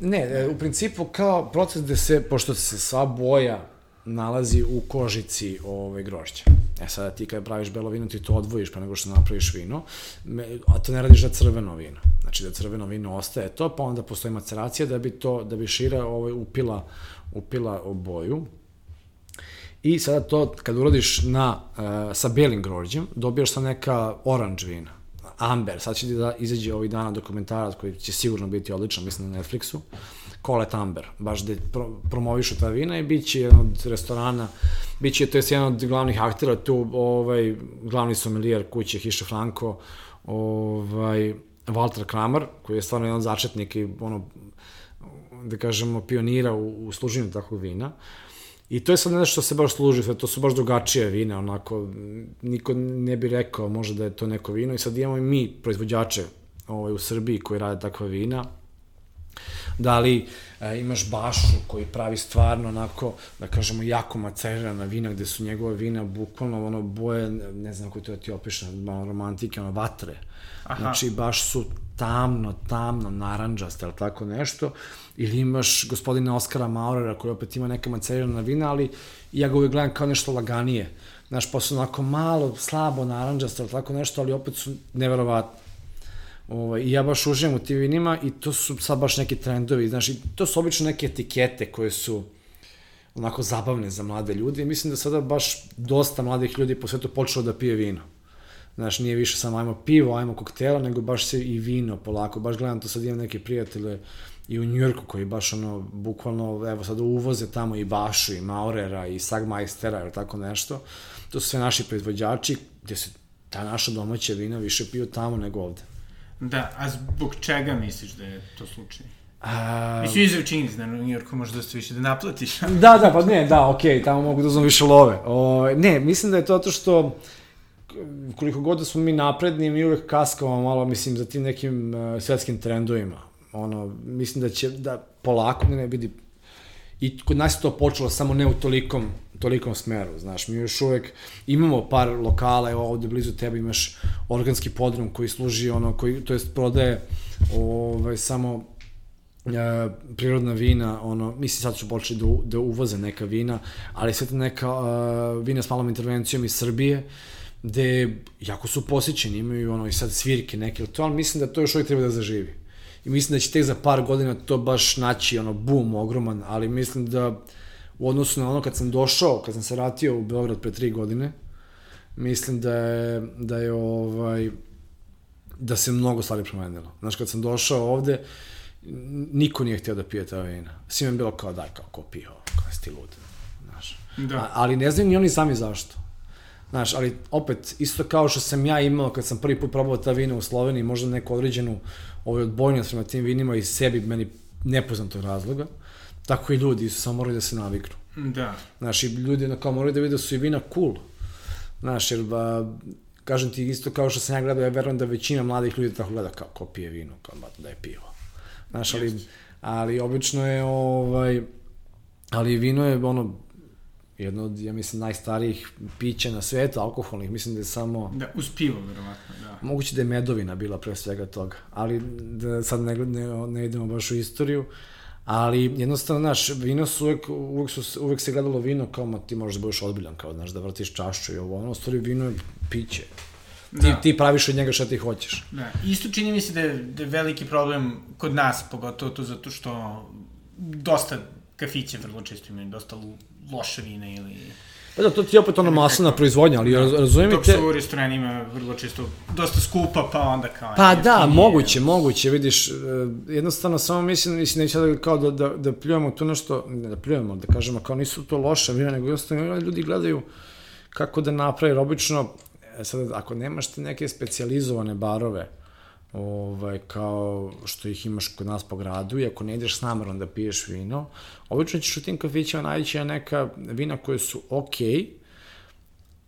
B: Ne, e, u principu kao proces gde se, pošto se sva boja nalazi u kožici ove grožđa. E sada ti kad praviš belo vino, ti to odvojiš pa nego što napraviš vino, a to ne radiš da crveno vino. Znači da crveno vino ostaje to, pa onda postoji maceracija da bi to, da bi šira ovaj, upila, upila boju. I sada to, kad uradiš na, uh, sa belim grožđem, dobijaš sa neka oranž vina. Amber, sad će da izađe ovih dana dokumentarac koji će sigurno biti odličan, mislim na Netflixu, Colet Amber, baš da pro, promovišu ta vina i bit će jedan od restorana, bit će, to je jedan od glavnih aktera, tu ovaj, glavni somelijer kuće Hiše Franco, ovaj, Walter Kramer, koji je stvarno jedan začetnik i ono, da kažemo, pionira u, u služenju takvog vina. Uh, I to je sad nešto što se baš služi, sve to su baš drugačije vine, onako, niko ne bi rekao možda da je to neko vino i sad imamo i mi proizvođače ovaj, u Srbiji koji rade takva vina, da li e, imaš Bašu koji pravi stvarno onako, da kažemo, jako macerirana vina, gde su njegove vina bukvalno ono boje, ne znam kako to da ti opišem, romantike, ono vatre. Aha. Znači, baš su tamno, tamno, naranđaste, ali tako nešto. Ili imaš gospodina Oskara Maurera koji opet ima neka macerirana vina, ali ja ga uvijek gledam kao nešto laganije. Znaš, pa su onako malo, slabo naranđaste, ali tako nešto, ali opet su neverovatno. Ovaj, I ja baš uživam u tim vinima i to su sad baš neki trendovi, znaš, to su obično neke etikete koje su onako zabavne za mlade ljude mislim da sada baš dosta mladih ljudi po svetu počelo da pije vino. Znaš, nije više samo ajmo pivo, ajmo koktela, nego baš se i vino polako. Baš gledam to sad imam neke prijatelje i u Njujorku koji baš ono, bukvalno, evo sad uvoze tamo i Bašu i Maurera i Sagmeistera ili tako nešto. To su sve naši proizvođači gde se ta naša domaća vina više piju tamo nego ovde.
A: Da, a zbog čega misliš da je to slučaj?
B: A,
A: Mislim, izav činjenic, na New Yorku možda se više da naplatiš.
B: da, da, pa ne, da, okej, okay, tamo mogu da uzmem više love. O, ne, mislim da je to to što koliko god da smo mi napredni, mi uvek kaskamo malo, mislim, za tim nekim uh, svetskim trendovima. Ono, mislim da će, da polako, ne, ne vidi, i kod nas je to počelo samo ne u tolikom, tolikom smeru, znaš, mi još uvek imamo par lokala, evo ovde blizu tebe imaš organski podrum koji služi ono, koji, to jest prodaje ovaj, samo e, prirodna vina, ono, mislim sad su počeli da, da uvoze neka vina, ali sve to neka uh, vina s malom intervencijom iz Srbije, gde jako su posjećeni, imaju ono i sad svirke neke, to, ali mislim da to još uvijek treba da zaživi. I mislim da će tek za par godina to baš naći ono boom ogroman, ali mislim da u odnosu na ono kad sam došao, kad sam se vratio u Beograd pre tri godine, mislim da je, da je ovaj, da se mnogo stvari promenilo. Znaš, kad sam došao ovde, niko nije htio da pije ta vina. Svima je bilo kao, daj, kao, ko pije ovo, kao ti lud. Znaš.
A: Da.
B: A, ali ne znaju ni oni sami zašto. Znaš, ali opet, isto kao što sam ja imao kad sam prvi put probao ta vina u Sloveniji, možda neku određenu ovaj, odbojnost prema tim vinima i sebi meni nepoznatog razloga, tako i ljudi su samo morali da se naviknu.
A: Da.
B: Znaš, i ljudi na kao moraju da vide da su i vina cool. Znaš, jer ba, kažem ti isto kao što sam ja gledao, ja verujem da većina mladih ljudi tako gleda kao ko pije vino, kao ba, da je pivo. Znaš, ali, ali obično je ovaj, ali vino je ono, jedno od, ja mislim, najstarijih pića na svetu, alkoholnih, mislim da je samo...
A: Da, uz pivo, verovatno, da.
B: Moguće da je medovina bila pre svega toga, ali da sad ne, ne, ne idemo baš u istoriju, ali jednostavno, znaš, vino su uvek, uvek, su, uvek se gledalo vino kao, ma ti možeš da budeš odbiljan, kao, znaš, da vrtiš čašu i ovo, ono, stvari vino je piće. Ti,
A: Da.
B: ti praviš od njega šta ti hoćeš.
A: Da, isto čini mi se da je, da je veliki problem kod nas, pogotovo to zato što dosta kafiće vrlo često imaju dosta lo- loše vine ili...
B: Pa da, to ti je opet ona masna proizvodnja, ali raz, razumijem
A: Dok
B: te...
A: su u restoranima vrlo često dosta skupa, pa onda kao...
B: Pa da,
A: jeftinije.
B: moguće, moguće, vidiš, e, jednostavno samo mislim, mislim, neće da kao da, da, da pljujemo tu nešto, ne da pljujemo, da kažemo kao nisu to loše vina, nego jednostavno ljudi gledaju kako da napravi, jer obično, e, sad, ako nemaš ti neke specijalizovane barove, ovaj, kao što ih imaš kod nas po gradu i ako ne ideš s namerom da piješ vino, obično ćeš u tim kafićima naći na neka vina koje su okej, okay,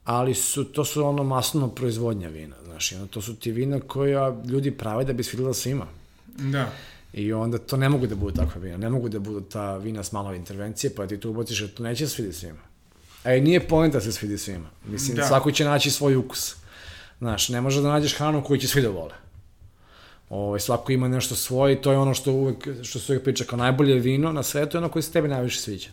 B: ali su, to su ono masno proizvodnja vina, znaš, onda to su ti vina koja ljudi prave da bi svidjela svima.
A: Da.
B: I onda to ne mogu da budu takva vina, ne mogu da budu ta vina s malo intervencije, pa ti tu ubaciš, jer to neće da svidi svima. A i nije poenta da se svidi svima. Mislim,
A: Da.
B: da. svako će naći svoj ukus. Znaš, ne može da nađeš hranu koju će svi da vole. Ovaj, svako ima nešto svoje i to je ono što uvek, što se uvek priča kao najbolje vino na svetu je ono koje se tebi najviše sviđa.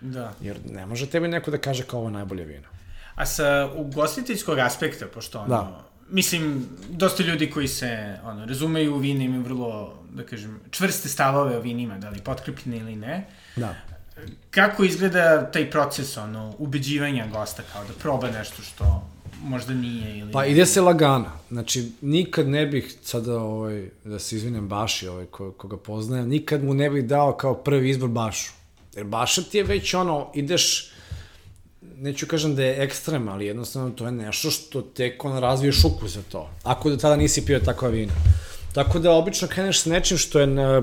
A: Da.
B: Jer ne može tebi neko da kaže kao ovo je najbolje vino.
A: A sa ugostiteljskog aspekta, pošto ono,
B: Da.
A: mislim, dosta ljudi koji se ono, razumeju u vine imaju vrlo, da kažem, čvrste stavove o vinima, da li potkrepljene ili ne.
B: Da.
A: Kako izgleda taj proces ono, ubeđivanja gosta kao da proba nešto što možda nije ili...
B: Pa ide se lagano. Znači, nikad ne bih sada, ovaj, da se izvinem Baši, ovaj, ko, koga poznajem, nikad mu ne bih dao kao prvi izbor Bašu. Jer Baša ti je već ono, ideš, neću kažem da je ekstrem, ali jednostavno to je nešto što tek on razviješ ukus za to. Ako do tada nisi pio takva vina. Tako da obično kreneš s nečim što je na,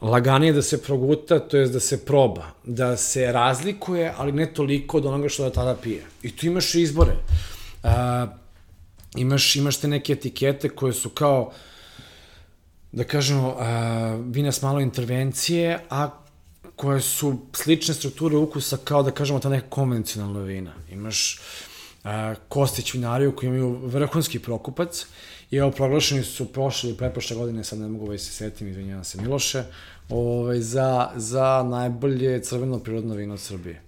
B: laganije da se proguta, to jest da se proba, da se razlikuje, ali ne toliko od onoga što da tada pije. I tu imaš izbore. A, imaš, imaš te neke etikete koje su kao, da kažemo, vina s malo intervencije, a koje su slične strukture ukusa kao da kažemo ta neka konvencionalna vina. Imaš a, Kostić vinariju koji imaju vrhunski prokupac i evo proglašeni su prošle i godine, sad ne mogu ovaj se setim, izvinjavam se Miloše, ovaj, za, za najbolje crveno prirodno vino Srbije.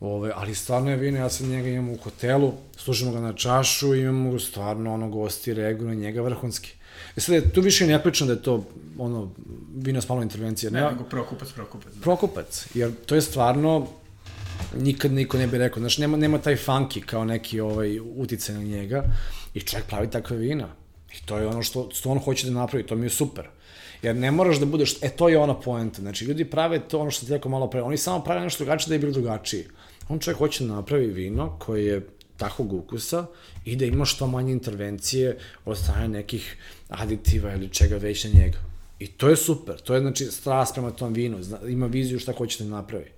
B: Ove, ali stvarno je vino, ja sad njega imam u hotelu, služimo ga na čašu imamo stvarno ono gosti reaguju na njega vrhunski. E sad, tu više ne pričam da je to ono, vino s malo intervencije.
A: Ne, nego prokupac, prokupac.
B: Prokupac, jer to je stvarno nikad niko ne bi rekao, znaš, nema, nema taj funky kao neki ovaj, utice na njega i čovjek pravi takve vina. I to je ono što, što on hoće da napravi, to mi je super. Jer ne moraš da budeš, e to je ona poenta, znači ljudi prave to ono što ti rekao malo pre, oni samo prave nešto drugačije da je bilo drugačiji. On čovjek hoće da napravi vino koje je takvog ukusa i da ima što manje intervencije od strane nekih aditiva ili čega već na njega. I to je super, to je znači strast prema tom vinu, zna, ima viziju šta hoće da napravi.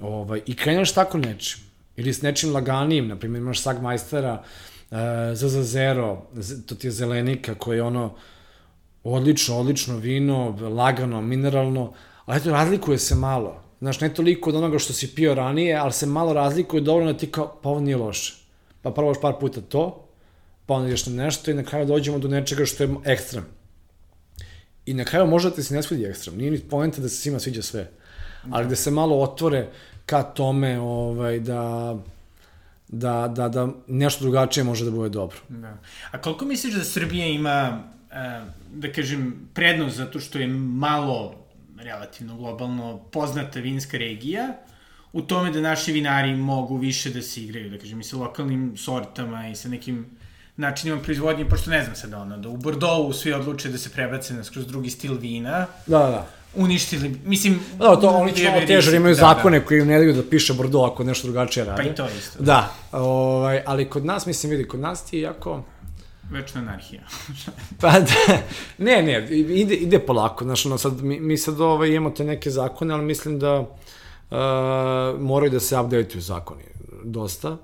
B: Ovaj, I kreneš tako nečim. Ili s nečim laganijim, na primjer imaš Sagmajstera, uh, ZZ Zero, to ti je zelenika koji je ono odlično, odlično vino, lagano, mineralno, ali eto razlikuje se malo. Znaš, ne toliko od onoga što si pio ranije, ali se malo razlikuje dovoljno da ti kao, pa ovo nije loše. Pa prvo par puta to, pa onda ideš na nešto i na kraju dođemo do nečega što je ekstrem. I na kraju možda ti se ne svidi ekstrem, nije ni pojenta da se svima sviđa sve. Ali da se malo otvore ka tome ovaj, da, da, da, da nešto drugačije može da bude dobro.
A: Da. A koliko misliš da Srbija ima, da kažem, prednost zato što je malo relativno globalno poznata vinska regija, u tome da naši vinari mogu više da se igraju, da kažem, i sa lokalnim sortama i sa nekim načinima proizvodnje, pošto ne znam sad ono, da u Bordeauxu svi odluče da se prebace na skroz drugi stil vina.
B: Da, da.
A: Uništili, mislim...
B: Da, to oni će malo teže, imaju da, zakone da. koji im ne daju da piše Bordeaux ako nešto drugačije rade.
A: Pa i to isto.
B: Da, ovaj, ali kod nas, mislim, vidi, kod nas ti je jako...
A: Večna anarhija.
B: pa da, ne, ne, ide, ide polako, znaš, ono, sad, mi, mi sad ovaj, imamo te neke zakone, ali mislim da uh, moraju da se update-uju zakoni, dosta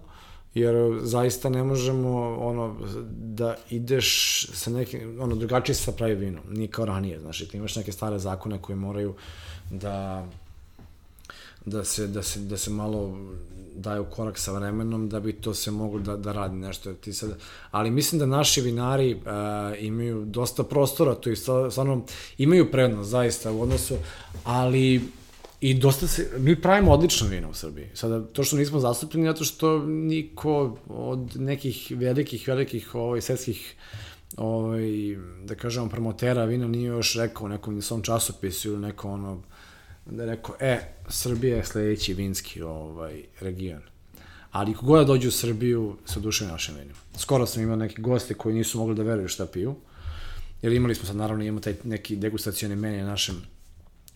B: jer zaista ne možemo ono da ideš sa nekim ono drugačije se pravi vino nije kao ranije znači ti imaš neke stare zakone koje moraju da da se da se da se malo daju korak sa vremenom da bi to se moglo da da radi nešto ti sad ali mislim da naši vinari uh, imaju dosta prostora to je stvarno imaju prednost zaista u odnosu ali I dosta se, mi pravimo odlično vino u Srbiji. Sada, to što nismo zastupljeni, zato što niko od nekih velikih, velikih ovaj, svetskih ovaj, da kažemo, promotera vina nije još rekao u nekom svom časopisu ili neko ono, da je rekao, e, Srbija je sledeći vinski ovaj, region. Ali kogod da dođe u Srbiju, se odušaju našim vinima. Skoro sam imao neki gosti koji nisu mogli da veruju šta piju, jer imali smo sad, naravno, imamo taj neki degustacioni meni na našem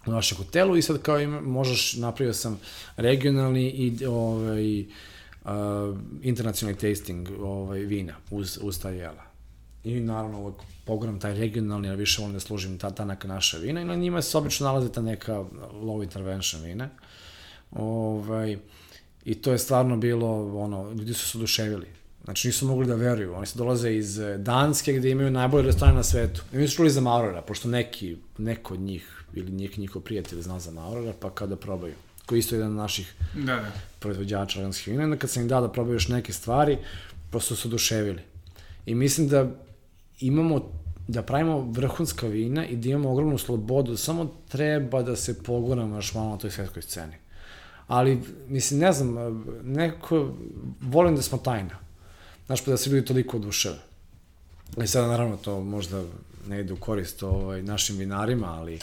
B: u našem hotelu i sad kao ima, možeš, napravio sam regionalni i ovaj, uh, internacionalni tasting ovaj, vina uz, uz taj jela. I naravno uvek pogoram taj regionalni, ali više volim da služim ta, ta neka naša vina i na njima se obično nalaze ta neka low intervention vina. Ovaj, I to je stvarno bilo, ono, ljudi su se oduševili. Znači nisu mogli da veruju. Oni se dolaze iz Danske gde imaju najbolje restorane na svetu. I mi su čuli za Maurora, pošto neki, neko od njih ili njih njihov prijatelj zna za Maurora, pa kada probaju koji isto jedan od naših
A: da, da.
B: proizvođača organskih vina, onda kad sam im dao da probaju još neke stvari, prosto su oduševili. I mislim da imamo, da pravimo vrhunska vina i da imamo ogromnu slobodu, samo treba da se poguramo još malo na toj svetskoj sceni. Ali, mislim, ne znam, neko, volim da smo tajna. Znaš, pa da se ljudi toliko oduševe. I sada, naravno, to možda ne ide u korist ovaj, našim vinarima, ali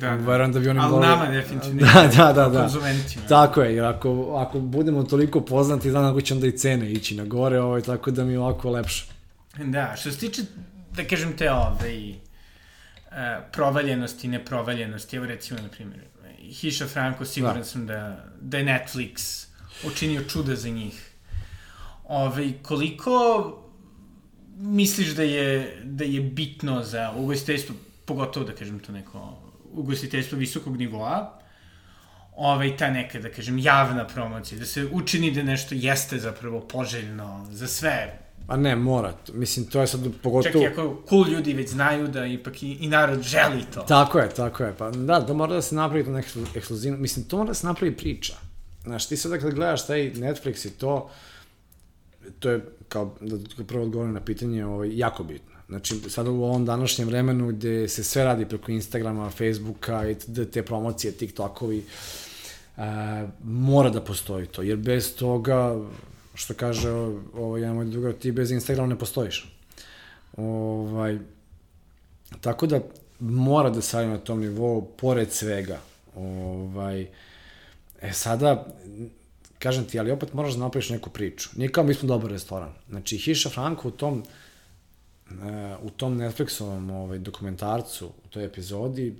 B: da, da. verujem da bi oni
A: ali
B: mogli...
A: nama definitivno.
B: Da, da, da. da.
A: Konzumentima.
B: Tako je, jer ako, ako budemo toliko poznati, znam kako će onda i cene ići na gore, ovaj, tako da mi je ovako lepše.
A: Da, što se tiče, da kažem te ovaj, uh, provaljenosti i neprovaljenosti, evo recimo, na primjer, Hiša Franko, siguran da. sam da, da je Netflix učinio čuda za njih. Ove, ovaj, koliko misliš da je, da je bitno za ugostiteljstvo, pogotovo da kažem to neko ugostiteljstvo visokog nivoa, ovaj, ta neka, da kažem, javna promocija, da se učini da nešto jeste zapravo poželjno za sve.
B: Pa ne, mora. Mislim, to je sad pogotovo...
A: Čak i ako cool ljudi već znaju da ipak i, i narod želi to.
B: Tako je, tako je. Pa da, da mora da se napravi to neka ekskluzivno. Mislim, to mora da se napravi priča. Znaš, ti sad kada gledaš taj Netflix i to, to je kao da prvo odgovorim na pitanje, ovaj, jako bitno. Znači, sada u ovom današnjem vremenu gde se sve radi preko Instagrama, Facebooka i te promocije, TikTokovi, uh, mora da postoji to, jer bez toga, što kaže ovaj, jedan moj drugar, ti bez Instagrama ne postojiš. Ovaj, Tako da mora da se na tom nivou, pored svega. Ovaj, e sada, kažem ti, ali opet moraš da napraviš neku priču. Nije kao mi smo dobar restoran. Znači, Hiša Franko u tom e, u tom Netflixovom ovaj, dokumentarcu, u toj epizodi,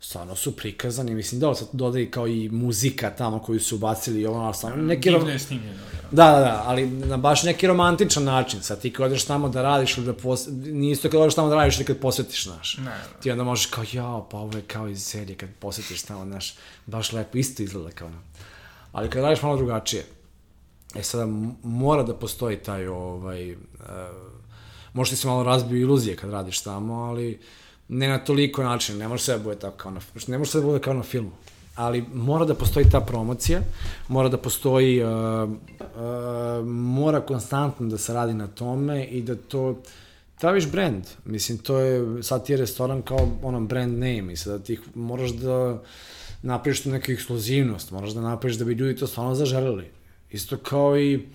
B: stvarno su prikazani, mislim da sad dodaje kao i muzika tamo koju su ubacili i ono, stvarno neki...
A: Divno je snimljeno.
B: Da. da, da, da, ali na baš neki romantičan način. Sad ti kad odeš tamo da radiš ili da pos... nije isto kad odeš tamo da radiš ili kad posvetiš, znaš.
A: Ne, ne.
B: Ti onda možeš kao, jao, pa ovo je kao iz serije kad posvetiš tamo, znaš, baš lepo, isto izgleda kao ono. Ali kad radiš malo drugačije, e sada mora da postoji taj, ovaj, uh, možda ti se malo razbiju iluzije kad radiš tamo, ali ne na toliko način, ne može sve da bude tako kao na, ne može sve da bude kao na filmu. Ali mora da postoji ta promocija, mora da postoji, uh, uh, mora konstantno da se radi na tome i da to, praviš brand. Mislim, to je, sad ti je restoran kao ono brand name i sada ti moraš da napraviš tu neku ekskluzivnost, moraš da napraviš da bi ljudi to stvarno zaželeli. Isto kao i,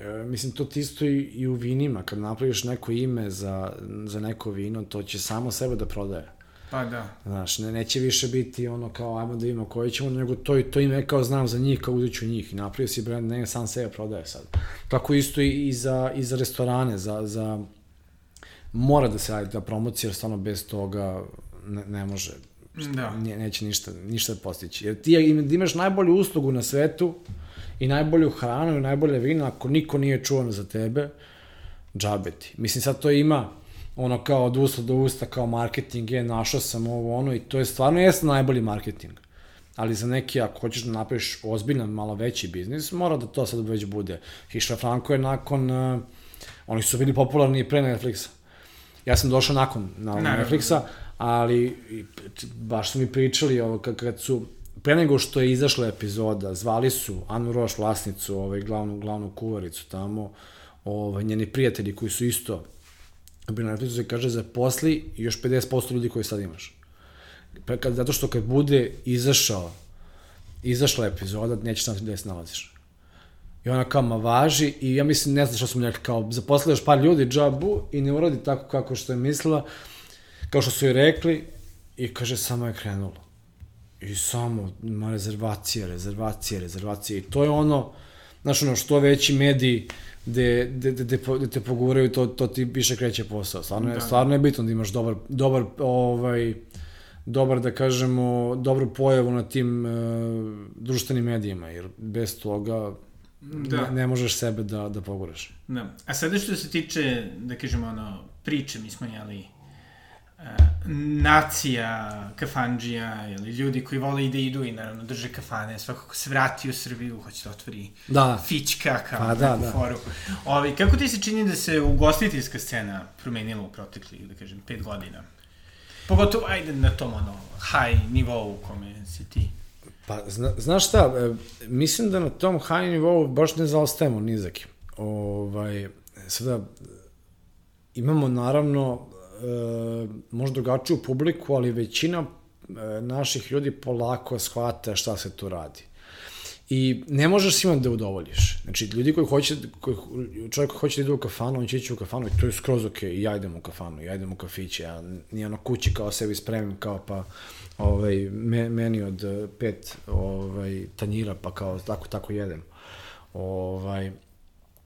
B: e, mislim, to ti isto i, i u vinima, kad napraviš neko ime za, za neko vino, to će samo sebe da prodaje.
A: Pa da.
B: Znaš, ne, neće više biti ono kao, ajmo da imamo koji ćemo, nego to, to ime kao znam za njih, kao uđeću njih. I napravio si brand, ne, sam sebe prodaje sad. Tako isto i, i, za, i za restorane, za, za, mora da se radi ta promocija, jer stvarno bez toga ne, ne može da. Ne, neće ništa, ništa postići. Jer ti imaš najbolju uslugu na svetu i najbolju hranu i najbolje vino, ako niko nije čuvan za tebe, džabe ti. Mislim, sad to ima ono kao od usta do usta, kao marketing je, našao sam ovo ono i to je stvarno jeste najbolji marketing. Ali za neki, ako hoćeš da napraviš ozbiljan, malo veći biznis, mora da to sad već bude. Hiša Franko je nakon, uh, oni su bili popularni i pre Netflixa. Ja sam došao nakon na Netflixa, ali baš su mi pričali ovo, kad su pre nego što je izašla epizoda, zvali su Anu Roš, vlasnicu, ovaj, glavnu, glavnu kuvaricu tamo, ovaj, njeni prijatelji koji su isto bili na se kaže za posli i još 50% ljudi koji sad imaš. Pa kad, zato što kad bude izašao, izašla epizoda, nećeš znati gde se nalaziš. I ona kao, ma važi, i ja mislim, ne znam što su mi rekli, kao, zaposlili par ljudi, džabu, i ne uradi tako kako što je mislila, kao što su joj rekli, i kaže, samo je krenulo. I samo, ma rezervacije, rezervacije, rezervacije. I to je ono, znaš ono, što veći mediji gde, gde, gde, gde te poguraju, to, to ti više kreće posao. Stvarno je, da. stvarno je bitno da imaš dobar, dobar, ovaj, dobar, da kažemo, dobru pojavu na tim uh, društvenim medijima, jer bez toga da. ne, ne možeš sebe da, da poguraš.
A: Da. A sada što se tiče, da kažemo, ono, priče, mi smo jeli nacija kafanđija ili ljudi koji vole i da idu i naravno drže kafane, svako ko se vrati u Srbiju hoće da otvori
B: da.
A: fićka kao
B: pa, da, da. foru.
A: Ovi, kako ti se čini da se ugostiteljska scena promenila u proteklih, da kažem, pet godina? Pogotovo, ajde, na tom ono, high nivou u kome si ti.
B: Pa, zna, znaš šta, e, mislim da na tom high nivou baš ne zaostajemo nizakim. Ovaj, sada, imamo naravno možda drugačiju publiku, ali većina e, naših ljudi polako shvata šta se tu radi. I ne možeš svima da udovoljiš. Znači, ljudi koji hoće, koji, čovjek koji hoće da ide u kafanu, on će ići u kafanu i to je skroz ok, i ja idem u kafanu, ja idem u kafiće, ja nije ono kući kao sebi spremim, kao pa ovaj, me, meni od pet ovaj, tanjira, pa kao tako, tako jedem. Ovaj,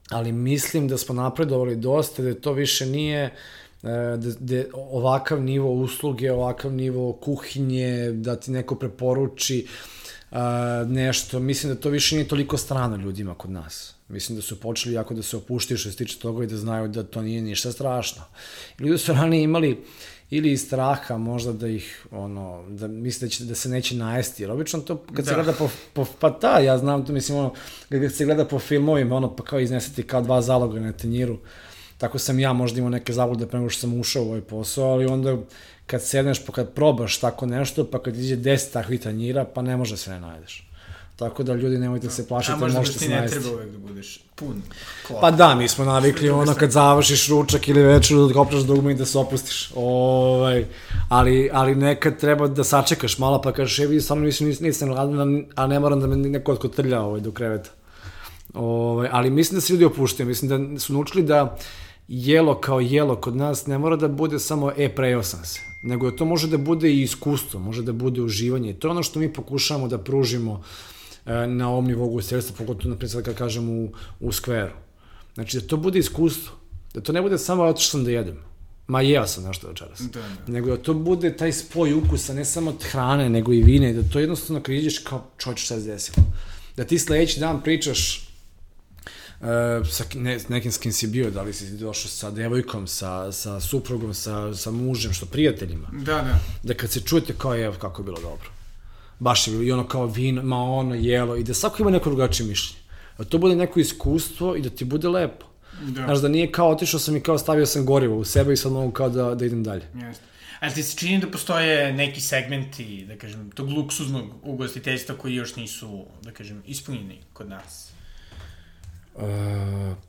B: ali mislim da smo napredovali dosta, da to više nije da, da ovakav nivo usluge, ovakav nivo kuhinje, da ti neko preporuči uh, nešto, mislim da to više nije toliko strano ljudima kod nas. Mislim da su počeli jako da se opuštaju što se tiče toga i da znaju da to nije ništa strašno. Ljudi su ranije imali ili iz straha možda da ih, ono, da misle da, će, da se neće najesti, jer obično to kad da. se gleda po, po, pa da, ja znam to, mislim, ono, kad se gleda po filmovima, ono, pa kao izneseti kao dva zaloga na tenjiru, Tako sam ja možda imao neke zablude pre nego što sam ušao u ovaj posao, ali onda kad sedneš pa kad probaš tako nešto, pa kad iđe 10 takvih tanjira, pa ne može se ne najdeš. Tako da ljudi nemojte da se plašiti, možete se najesti. A možda
A: ti ne treba uvek da budeš pun
B: klop. Pa da, mi smo navikli ono kad završiš ručak ili večer da kopraš dugme i da se opustiš. Ovaj, ali, ali nekad treba da sačekaš malo pa kažeš, je vidi, stvarno nisam, nisam gladan, a ne moram da me neko otkotrlja ovaj, do kreveta. Ovaj, ali mislim da se ljudi opuštaju, mislim da su naučili da jelo kao jelo kod nas ne mora da bude samo e, prejao sam se. Nego to može da bude i iskustvo, može da bude uživanje. To je ono što mi pokušavamo da pružimo e, na ovom nivou ugostiteljstva, pogotovo, na sad kad kažem, u, u skveru. Znači, da to bude iskustvo. Da to ne bude samo otišao sam da jedem. Ma jeo sam nešto večeras. Da, da. Nego da to bude taj spoj ukusa, ne samo od hrane, nego i vine. Da to jednostavno kad ideš kao čovječ šta se desilo. Da ti sledeći dan pričaš sa ne, nekim s kim si bio, da li si došao sa devojkom, sa, sa suprugom, sa, sa mužem, što prijateljima.
A: Da, da.
B: Da kad se čujete kao je, kako je bilo dobro. Baš je bilo i ono kao vino, ma ono, jelo, i da svako ima neko drugačije mišljenje. Da to bude neko iskustvo i da ti bude lepo. Da. Znaš, da nije kao otišao sam i kao stavio sam gorivo u sebe i sad mogu kao da, da idem dalje.
A: Jeste. Ali ti se čini da postoje neki segmenti, da kažem, tog luksuznog ugostiteljstva koji još nisu, da kažem, ispunjeni kod nas?
B: Uh,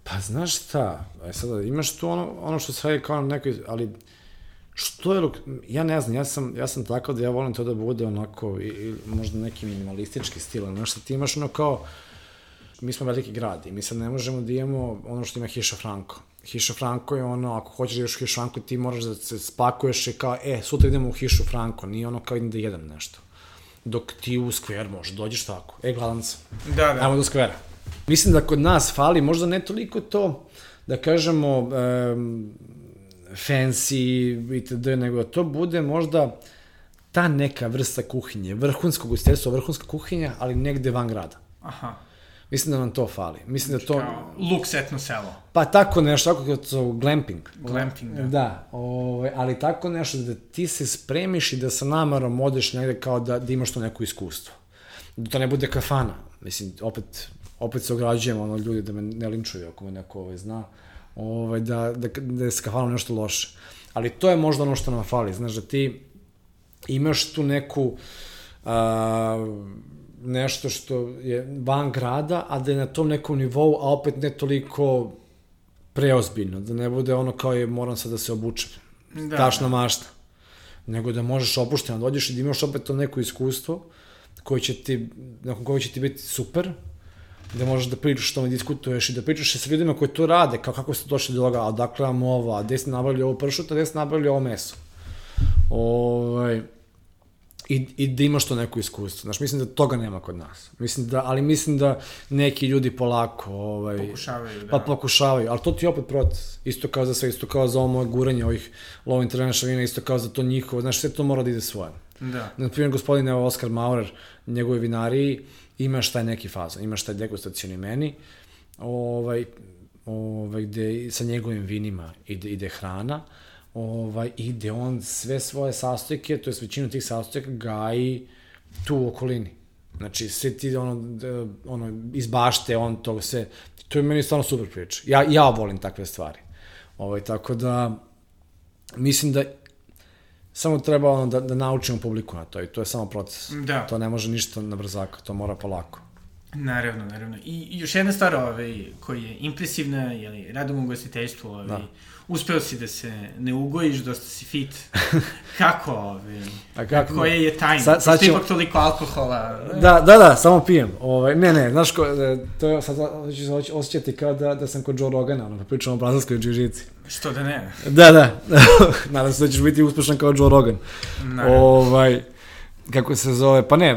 B: pa znaš šta, aj sada, imaš tu ono, ono što se radi kao nekoj, ali što je, ja ne znam, ja sam, ja sam tako da ja volim to da bude onako, i, i možda neki minimalistički stil, znaš šta ti imaš ono kao, mi smo veliki grad i mi sad ne možemo da imamo ono što ima Hiša Franko. Hiša Franko je ono, ako hoćeš da ideš u Hišu Franko, ti moraš da se spakuješ i kao, e, sutra idemo u Hišu Franko, nije ono kao idem da jedem nešto. Dok ti u skver možeš, dođeš tako, e, gladan sam.
A: Da, da.
B: Ajmo do skvera. Mislim da kod nas fali možda ne toliko to, da kažemo, um, fancy itd., nego da to bude možda ta neka vrsta kuhinje, vrhunskog ustedstva, vrhunska kuhinja, ali negde van grada.
A: Aha.
B: Mislim da nam to fali. Mislim da to...
A: Kao luks etno selo.
B: Pa tako nešto, tako kao to glamping.
A: Glamping, da.
B: Da, ovaj, ali tako nešto da ti se spremiš i da sa namarom odeš negde kao da, da imaš to neko iskustvo. Da to ne bude kafana. Mislim, opet, opet se ograđujem ono ljudi da me ne linčuju ako me neko ovaj, zna. Ovaj, da, da, da je s kafanom nešto loše. Ali to je možda ono što nam fali. Znaš, da ti imaš tu neku... Uh, nešto što je van grada, a da je na tom nekom nivou, a opet ne toliko preozbiljno, da ne bude ono kao je moram sad da se obučem, da, tašna da. mašta, nego da možeš opušteno da dođeš i da imaš opet to neko iskustvo koje će ti, nakon koje će ti biti super, da možeš da pričaš tome, diskutuješ i da pričaš sa ljudima koji to rade, kao kako ste došli do toga, a dakle vam ovo, a gde ste nabavili ovo pršut, a gde ste nabavili ovo meso. Ovaj, i, i da imaš to neko iskustvo. Znaš, mislim da toga nema kod nas. Mislim da, ali mislim da neki ljudi polako... Ovaj,
A: pokušavaju, da.
B: Pa pokušavaju, ali to ti je opet proces. Isto kao za sve, isto kao za ovo guranje ovih lovo interneša vina, isto kao za to njihovo. Znaš, sve to mora da ide svoje.
A: Da.
B: Na primjer, gospodin evo, Oskar Maurer, njegove vinariji, imaš taj neki fazon, imaš taj degustacioni meni, ovaj, ovaj, gde sa njegovim vinima ide, ide hrana, ovaj, i gde on sve svoje sastojke, to je većinu tih sastojaka gaji tu u okolini. Znači, sve ti, ono, ono, iz bašte, on to sve, to je meni stvarno super priča. Ja, ja volim takve stvari. Ovaj, tako da, mislim da samo treba ono da, da naučimo publiku na to i to je samo proces.
A: Da.
B: To ne može ništa na brzaka, to mora polako.
A: Naravno, naravno. I, još jedna stvar ovaj, koja je impresivna, li, radom u gostiteljstvu, ovaj, da uspeo si da se ne ugojiš, dosta si fit. kako, ove, A kako? Koje je tajna? Sa, sad ćemo... ipak toliko alkohola.
B: Da, da, da, samo pijem. Ovaj, ne, ne, znaš ko, e, to je, sad ću se osjećati kao da, da sam kod Joe Rogana, ono, pričamo o brazilskoj džižici.
A: Što da ne?
B: Da, da. Nadam se da ćeš biti uspešan kao Joe Rogan. Naravno. Ovaj, kako se zove, pa ne, e,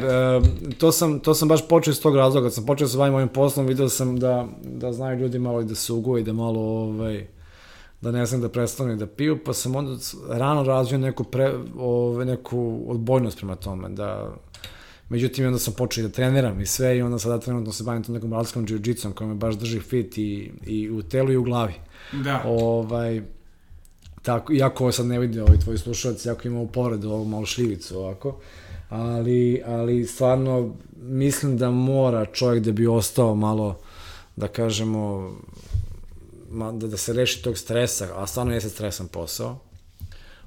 B: to sam, to sam baš počeo iz tog razloga, kad sam počeo da se bavim ovim poslom, video sam da, da znaju ljudi malo i da se ugoji, da malo, ovaj, da ne znam da prestane da piju, pa sam onda rano razvio neku, pre, ove, neku odbojnost prema tome, da Međutim, onda sam počeo da treniram i sve i onda sada trenutno se bavim tom nekom brazilskom jiu-jitsom koja me baš drži fit i, i u telu i u glavi.
A: Da.
B: Ovaj, tako, iako ovo sad ne vidi ovaj tvoj slušalac, jako ima u poredu ovu malu šljivicu ovako, ali, ali stvarno mislim da mora čovjek da bi ostao malo, da kažemo, da, da se reši tog stresa, a stvarno jeste stresan posao,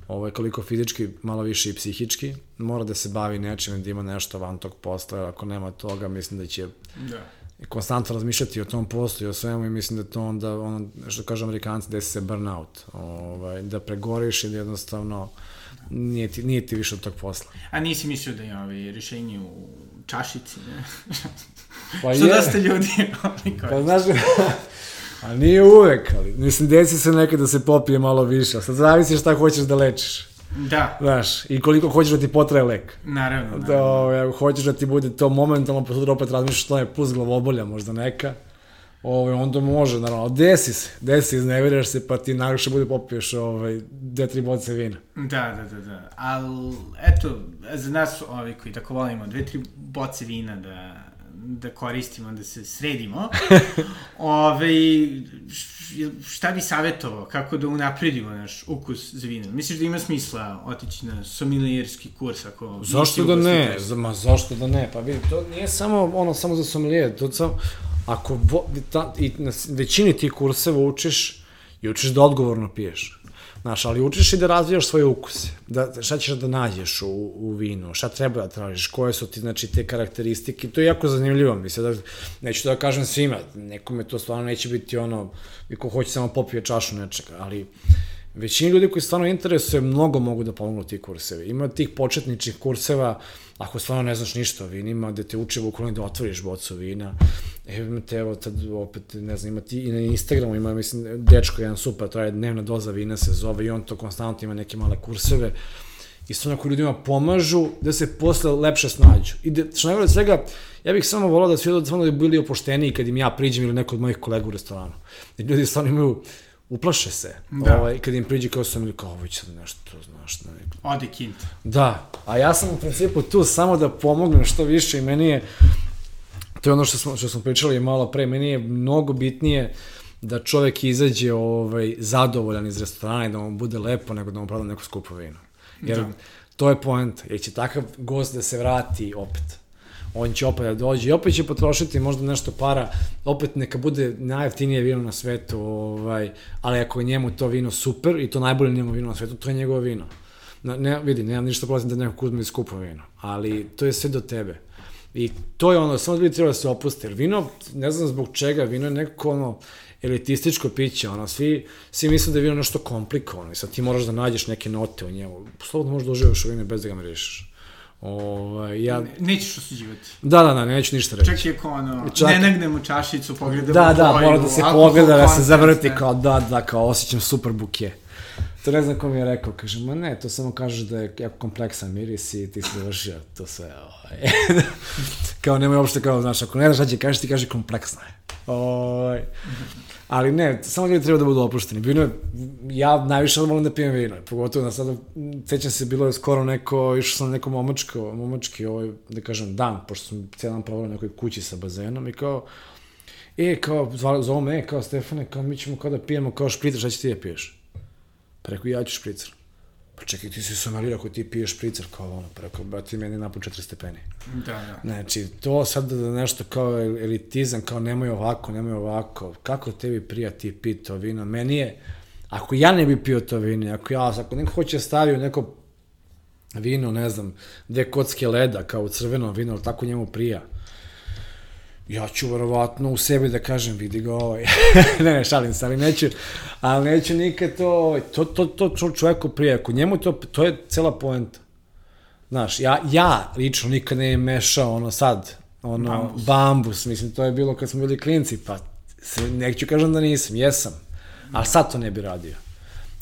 B: ovaj, koliko fizički, malo više i psihički, mora da se bavi nečim, da ima nešto van tog posla, jer ako nema toga, mislim da će da. konstantno razmišljati o tom poslu i o svemu i mislim da to onda, ono, što kažu amerikanci, desi se burnout, ovaj, da pregoriš i da jednostavno nije ti, nije ti više od tog posla.
A: A nisi mislio da je ovaj, rješenje u čašici, ne? Pa je. Što dosta ljudi
B: Pa znaš, A nije uvek, ali mislim, desi se nekad da se popije malo više, a sad zavisi šta hoćeš da lečiš.
A: Da,
B: Znaš, i koliko hoćeš da ti potraje lek.
A: naravno. naravno.
B: Da, ovaj, ako hoćeš da ti bude to momentalno, pa sutra opet razmišljaš što je plus glavobolja možda neka, ovaj, onda može, naravno, desi se, desi se, izneveriraš se, pa ti najviše bude popiješ ovaj, dve, tri boce vina.
A: Da, da, da, da. Ali, eto, za nas, ovi koji tako volimo, dve, tri boce vina da, da koristimo, da se sredimo, ove, šta bi savjetovao, kako da unapredimo naš ukus za vino? Misliš da ima smisla otići na somilijerski kurs ako...
B: Zašto da ne? Za- Ma zašto da ne? Pa vidi, to nije samo ono samo za sommelier, to samo ako vo, ta, i na većini tih kurseva učiš i učiš da odgovorno piješ. Znaš, ali učiš i da razvijaš svoje ukuse. Da, šta ćeš da nađeš u, u vinu, šta treba da tražiš, koje su ti, znači, te karakteristike. To je jako zanimljivo, mislim da, neću da kažem svima, nekome to stvarno neće biti ono, ko hoće samo popije čašu nečega, ali većini ljudi koji stvarno interesuje, mnogo mogu da pomognu ti kursevi. Ima tih početničnih kurseva, ako stvarno ne znaš ništa o vinima, gde te uče bukvalno da otvoriš bocu vina. Evo imate, evo, tad opet, ne znam, ima ti i na Instagramu, ima, mislim, dečko jedan super, to je dnevna doza vina se zove i on to konstantno ima neke male kurseve. I stvarno ako ljudima pomažu da se posle lepše snađu. I da, što najgore od svega, ja bih samo volao da svi ljudi stvarno da bi bili opušteniji kad im ja priđem ili neko od mojih kolega u restoranu. Da ljudi stvarno imaju, uplaše se.
A: Da.
B: Ovaj, kad im priđe kao sam ili kao ovo će sad nešto, znaš, ne,
A: Ode kint.
B: Da, a ja sam u principu tu samo da pomognem što više i meni je, to je ono što smo, što smo pričali malo pre, meni je mnogo bitnije da čovek izađe ovaj, zadovoljan iz restorana i da mu bude lepo nego da mu prodam neku skupo vino. Jer
A: Da.
B: to je poenta, jer će takav gost da se vrati opet. On će opet da dođe i opet će potrošiti možda nešto para, opet neka bude najjeftinije vino na svetu, ovaj, ali ako je njemu to vino super i to najbolje njemu vino na svetu, to je njegovo vino. Na, ne, vidi, nemam ništa protiv da neko uzme skupo vino, ali to je sve do tebe. I to je ono, samo ljudi treba da se opuste, jer vino, ne znam zbog čega, vino je nekako ono, elitističko piće, ono, svi, svi misle da je vino nešto komplikovano i sad ti moraš da nađeš neke note u njemu. Slobodno možeš da uživaš u vinu bez da ga mirišeš. Ovaj, ja,
A: Nećeš osuđivati.
B: da, da, da, neću ništa reći.
A: Čak i ako ono,
B: Čak-
A: ne nagnemo čašicu, pogledamo
B: Da, da, mora da se pogleda, da se zavrti
A: ne.
B: kao da, da, kao osjećam super buke. To ne znam ko mi je rekao, kaže, ma ne, to samo kažeš da je jako kompleksan miris i ti si završio to sve, ovaj. kao nemoj uopšte kao, znaš, ako ne znaš šta će kažeš, ti kaže kompleksna je. Ovaj. Ali ne, samo ljudi treba da budu opušteni. Vino je, ja najviše volim da pijem vino, pogotovo na sada, sećam se, bilo je skoro neko, išao sam na neko momačko, momački, ovaj, da kažem, dan, pošto sam cijel dan provao nekoj kući sa bazenom i kao, e, kao, zovu me, e, kao, Stefane, kao, mi ćemo kao da pijemo kao špricer, šta će ti da piješ? Pa rekao, ja ću špricer. Pa čekaj, ti si sommelier ako ti piješ špricer, kao ono, pa rekao, brate, meni napun 4 stepeni.
A: Da, da.
B: Znači, to sad da nešto kao elitizam, kao nemoj ovako, nemoj ovako, kako tebi prija ti pi to vino? Meni je, ako ja ne bi pio to vino, ako ja, ako neko hoće stavio neko vino, ne znam, dve kocke leda, kao u crvenom vino, ali tako njemu prija, ja ću verovatno u sebi da kažem, vidi ga ovaj. ne, ne, šalim se, ali neću, ali neću nikad to, ovaj, to, to, to, čoveku prije, ako njemu to, to je cela poenta. Znaš, ja, ja lično nikad ne mešao ono sad, ono,
A: Bambus.
B: bambus. mislim, to je bilo kad smo bili klinci, pa se, neću kažem da nisam, jesam, ali sad to ne bi radio.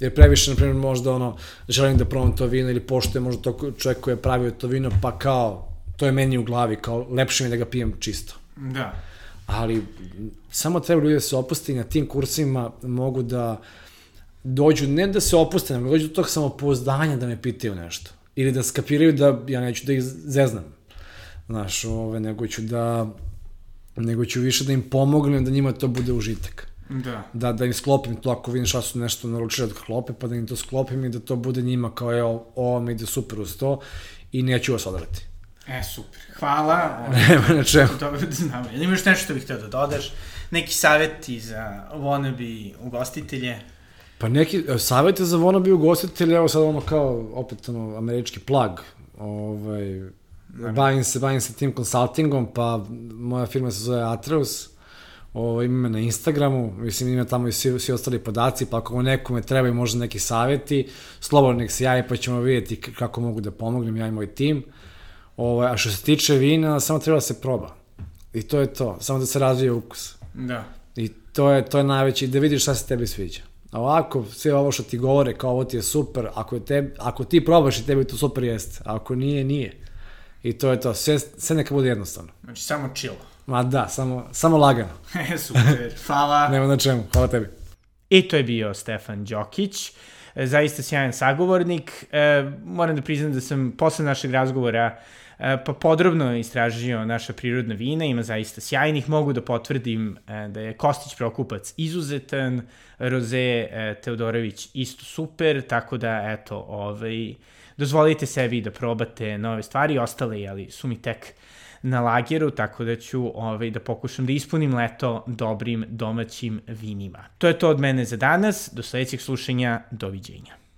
B: Jer previše, na primjer, možda ono, želim da probam to vino ili poštujem možda to čovjek koji je pravio to vino, pa kao, to je meni u glavi, kao, lepše mi da ga pijem čisto
A: Da.
B: ali samo treba ljudi da se opuste i na tim kursima mogu da dođu, ne da se opuste, nego dođu do tog samopouzdanja da me pitaju nešto. Ili da skapiraju da ja neću da ih zeznam. Znaš, ove, nego ću da nego ću više da im pomognem da njima to bude užitak.
A: Da.
B: Da, da im sklopim to ako vidim šta su nešto naručili da sklope, pa da im to sklopim i da to bude njima kao evo, ovo mi ide super uz to i neću vas odrati.
A: E, super. Hvala. Ovo,
B: Nema na čemu.
A: Dobro da znamo. Jel imaš nešto što bih htio da dodaš? Neki savjeti za wannabe ugostitelje?
B: Pa neki e, savjete za wannabe ugostitelja, evo sad ono kao, opet ono, američki plug, ovaj, bavim se, bavim se tim konsultingom, pa moja firma se zove Atreus, ovaj, ima me na Instagramu, mislim ima tamo i svi, svi ostali podaci, pa ako nekome trebaju možda neki savjeti, slobodno nek se javi pa ćemo vidjeti kako mogu da pomognem ja i moj tim. Ovaj, a što se tiče vina, samo treba da se proba. I to je to, samo da se razvije ukus.
A: Da.
B: I to je, to je najveći, da vidiš šta se tebi sviđa. A ovako, sve ovo što ti govore, kao ovo ti je super, ako, je tebi, ako ti probaš i tebi to super jeste, a ako nije, nije. I to je to, sve, sve neka bude jednostavno.
A: Znači, samo chill.
B: Ma da, samo, samo lagano.
A: Super, hvala.
B: Nema na čemu, hvala tebi.
A: I to je bio Stefan Đokić, e, zaista sjajan sagovornik. E, moram da priznam da sam posle našeg razgovora e, pa podrobno istražio naša prirodna vina, ima zaista sjajnih, mogu da potvrdim e, da je Kostić Prokupac izuzetan, Roze e, Teodorović isto super, tako da eto, ovaj, dozvolite sebi da probate nove stvari, ostale jeli, su mi tek na lageru, tako da ću ovaj, da pokušam da ispunim leto dobrim domaćim vinima. To je to od mene za danas, do sledećeg slušanja, doviđenja.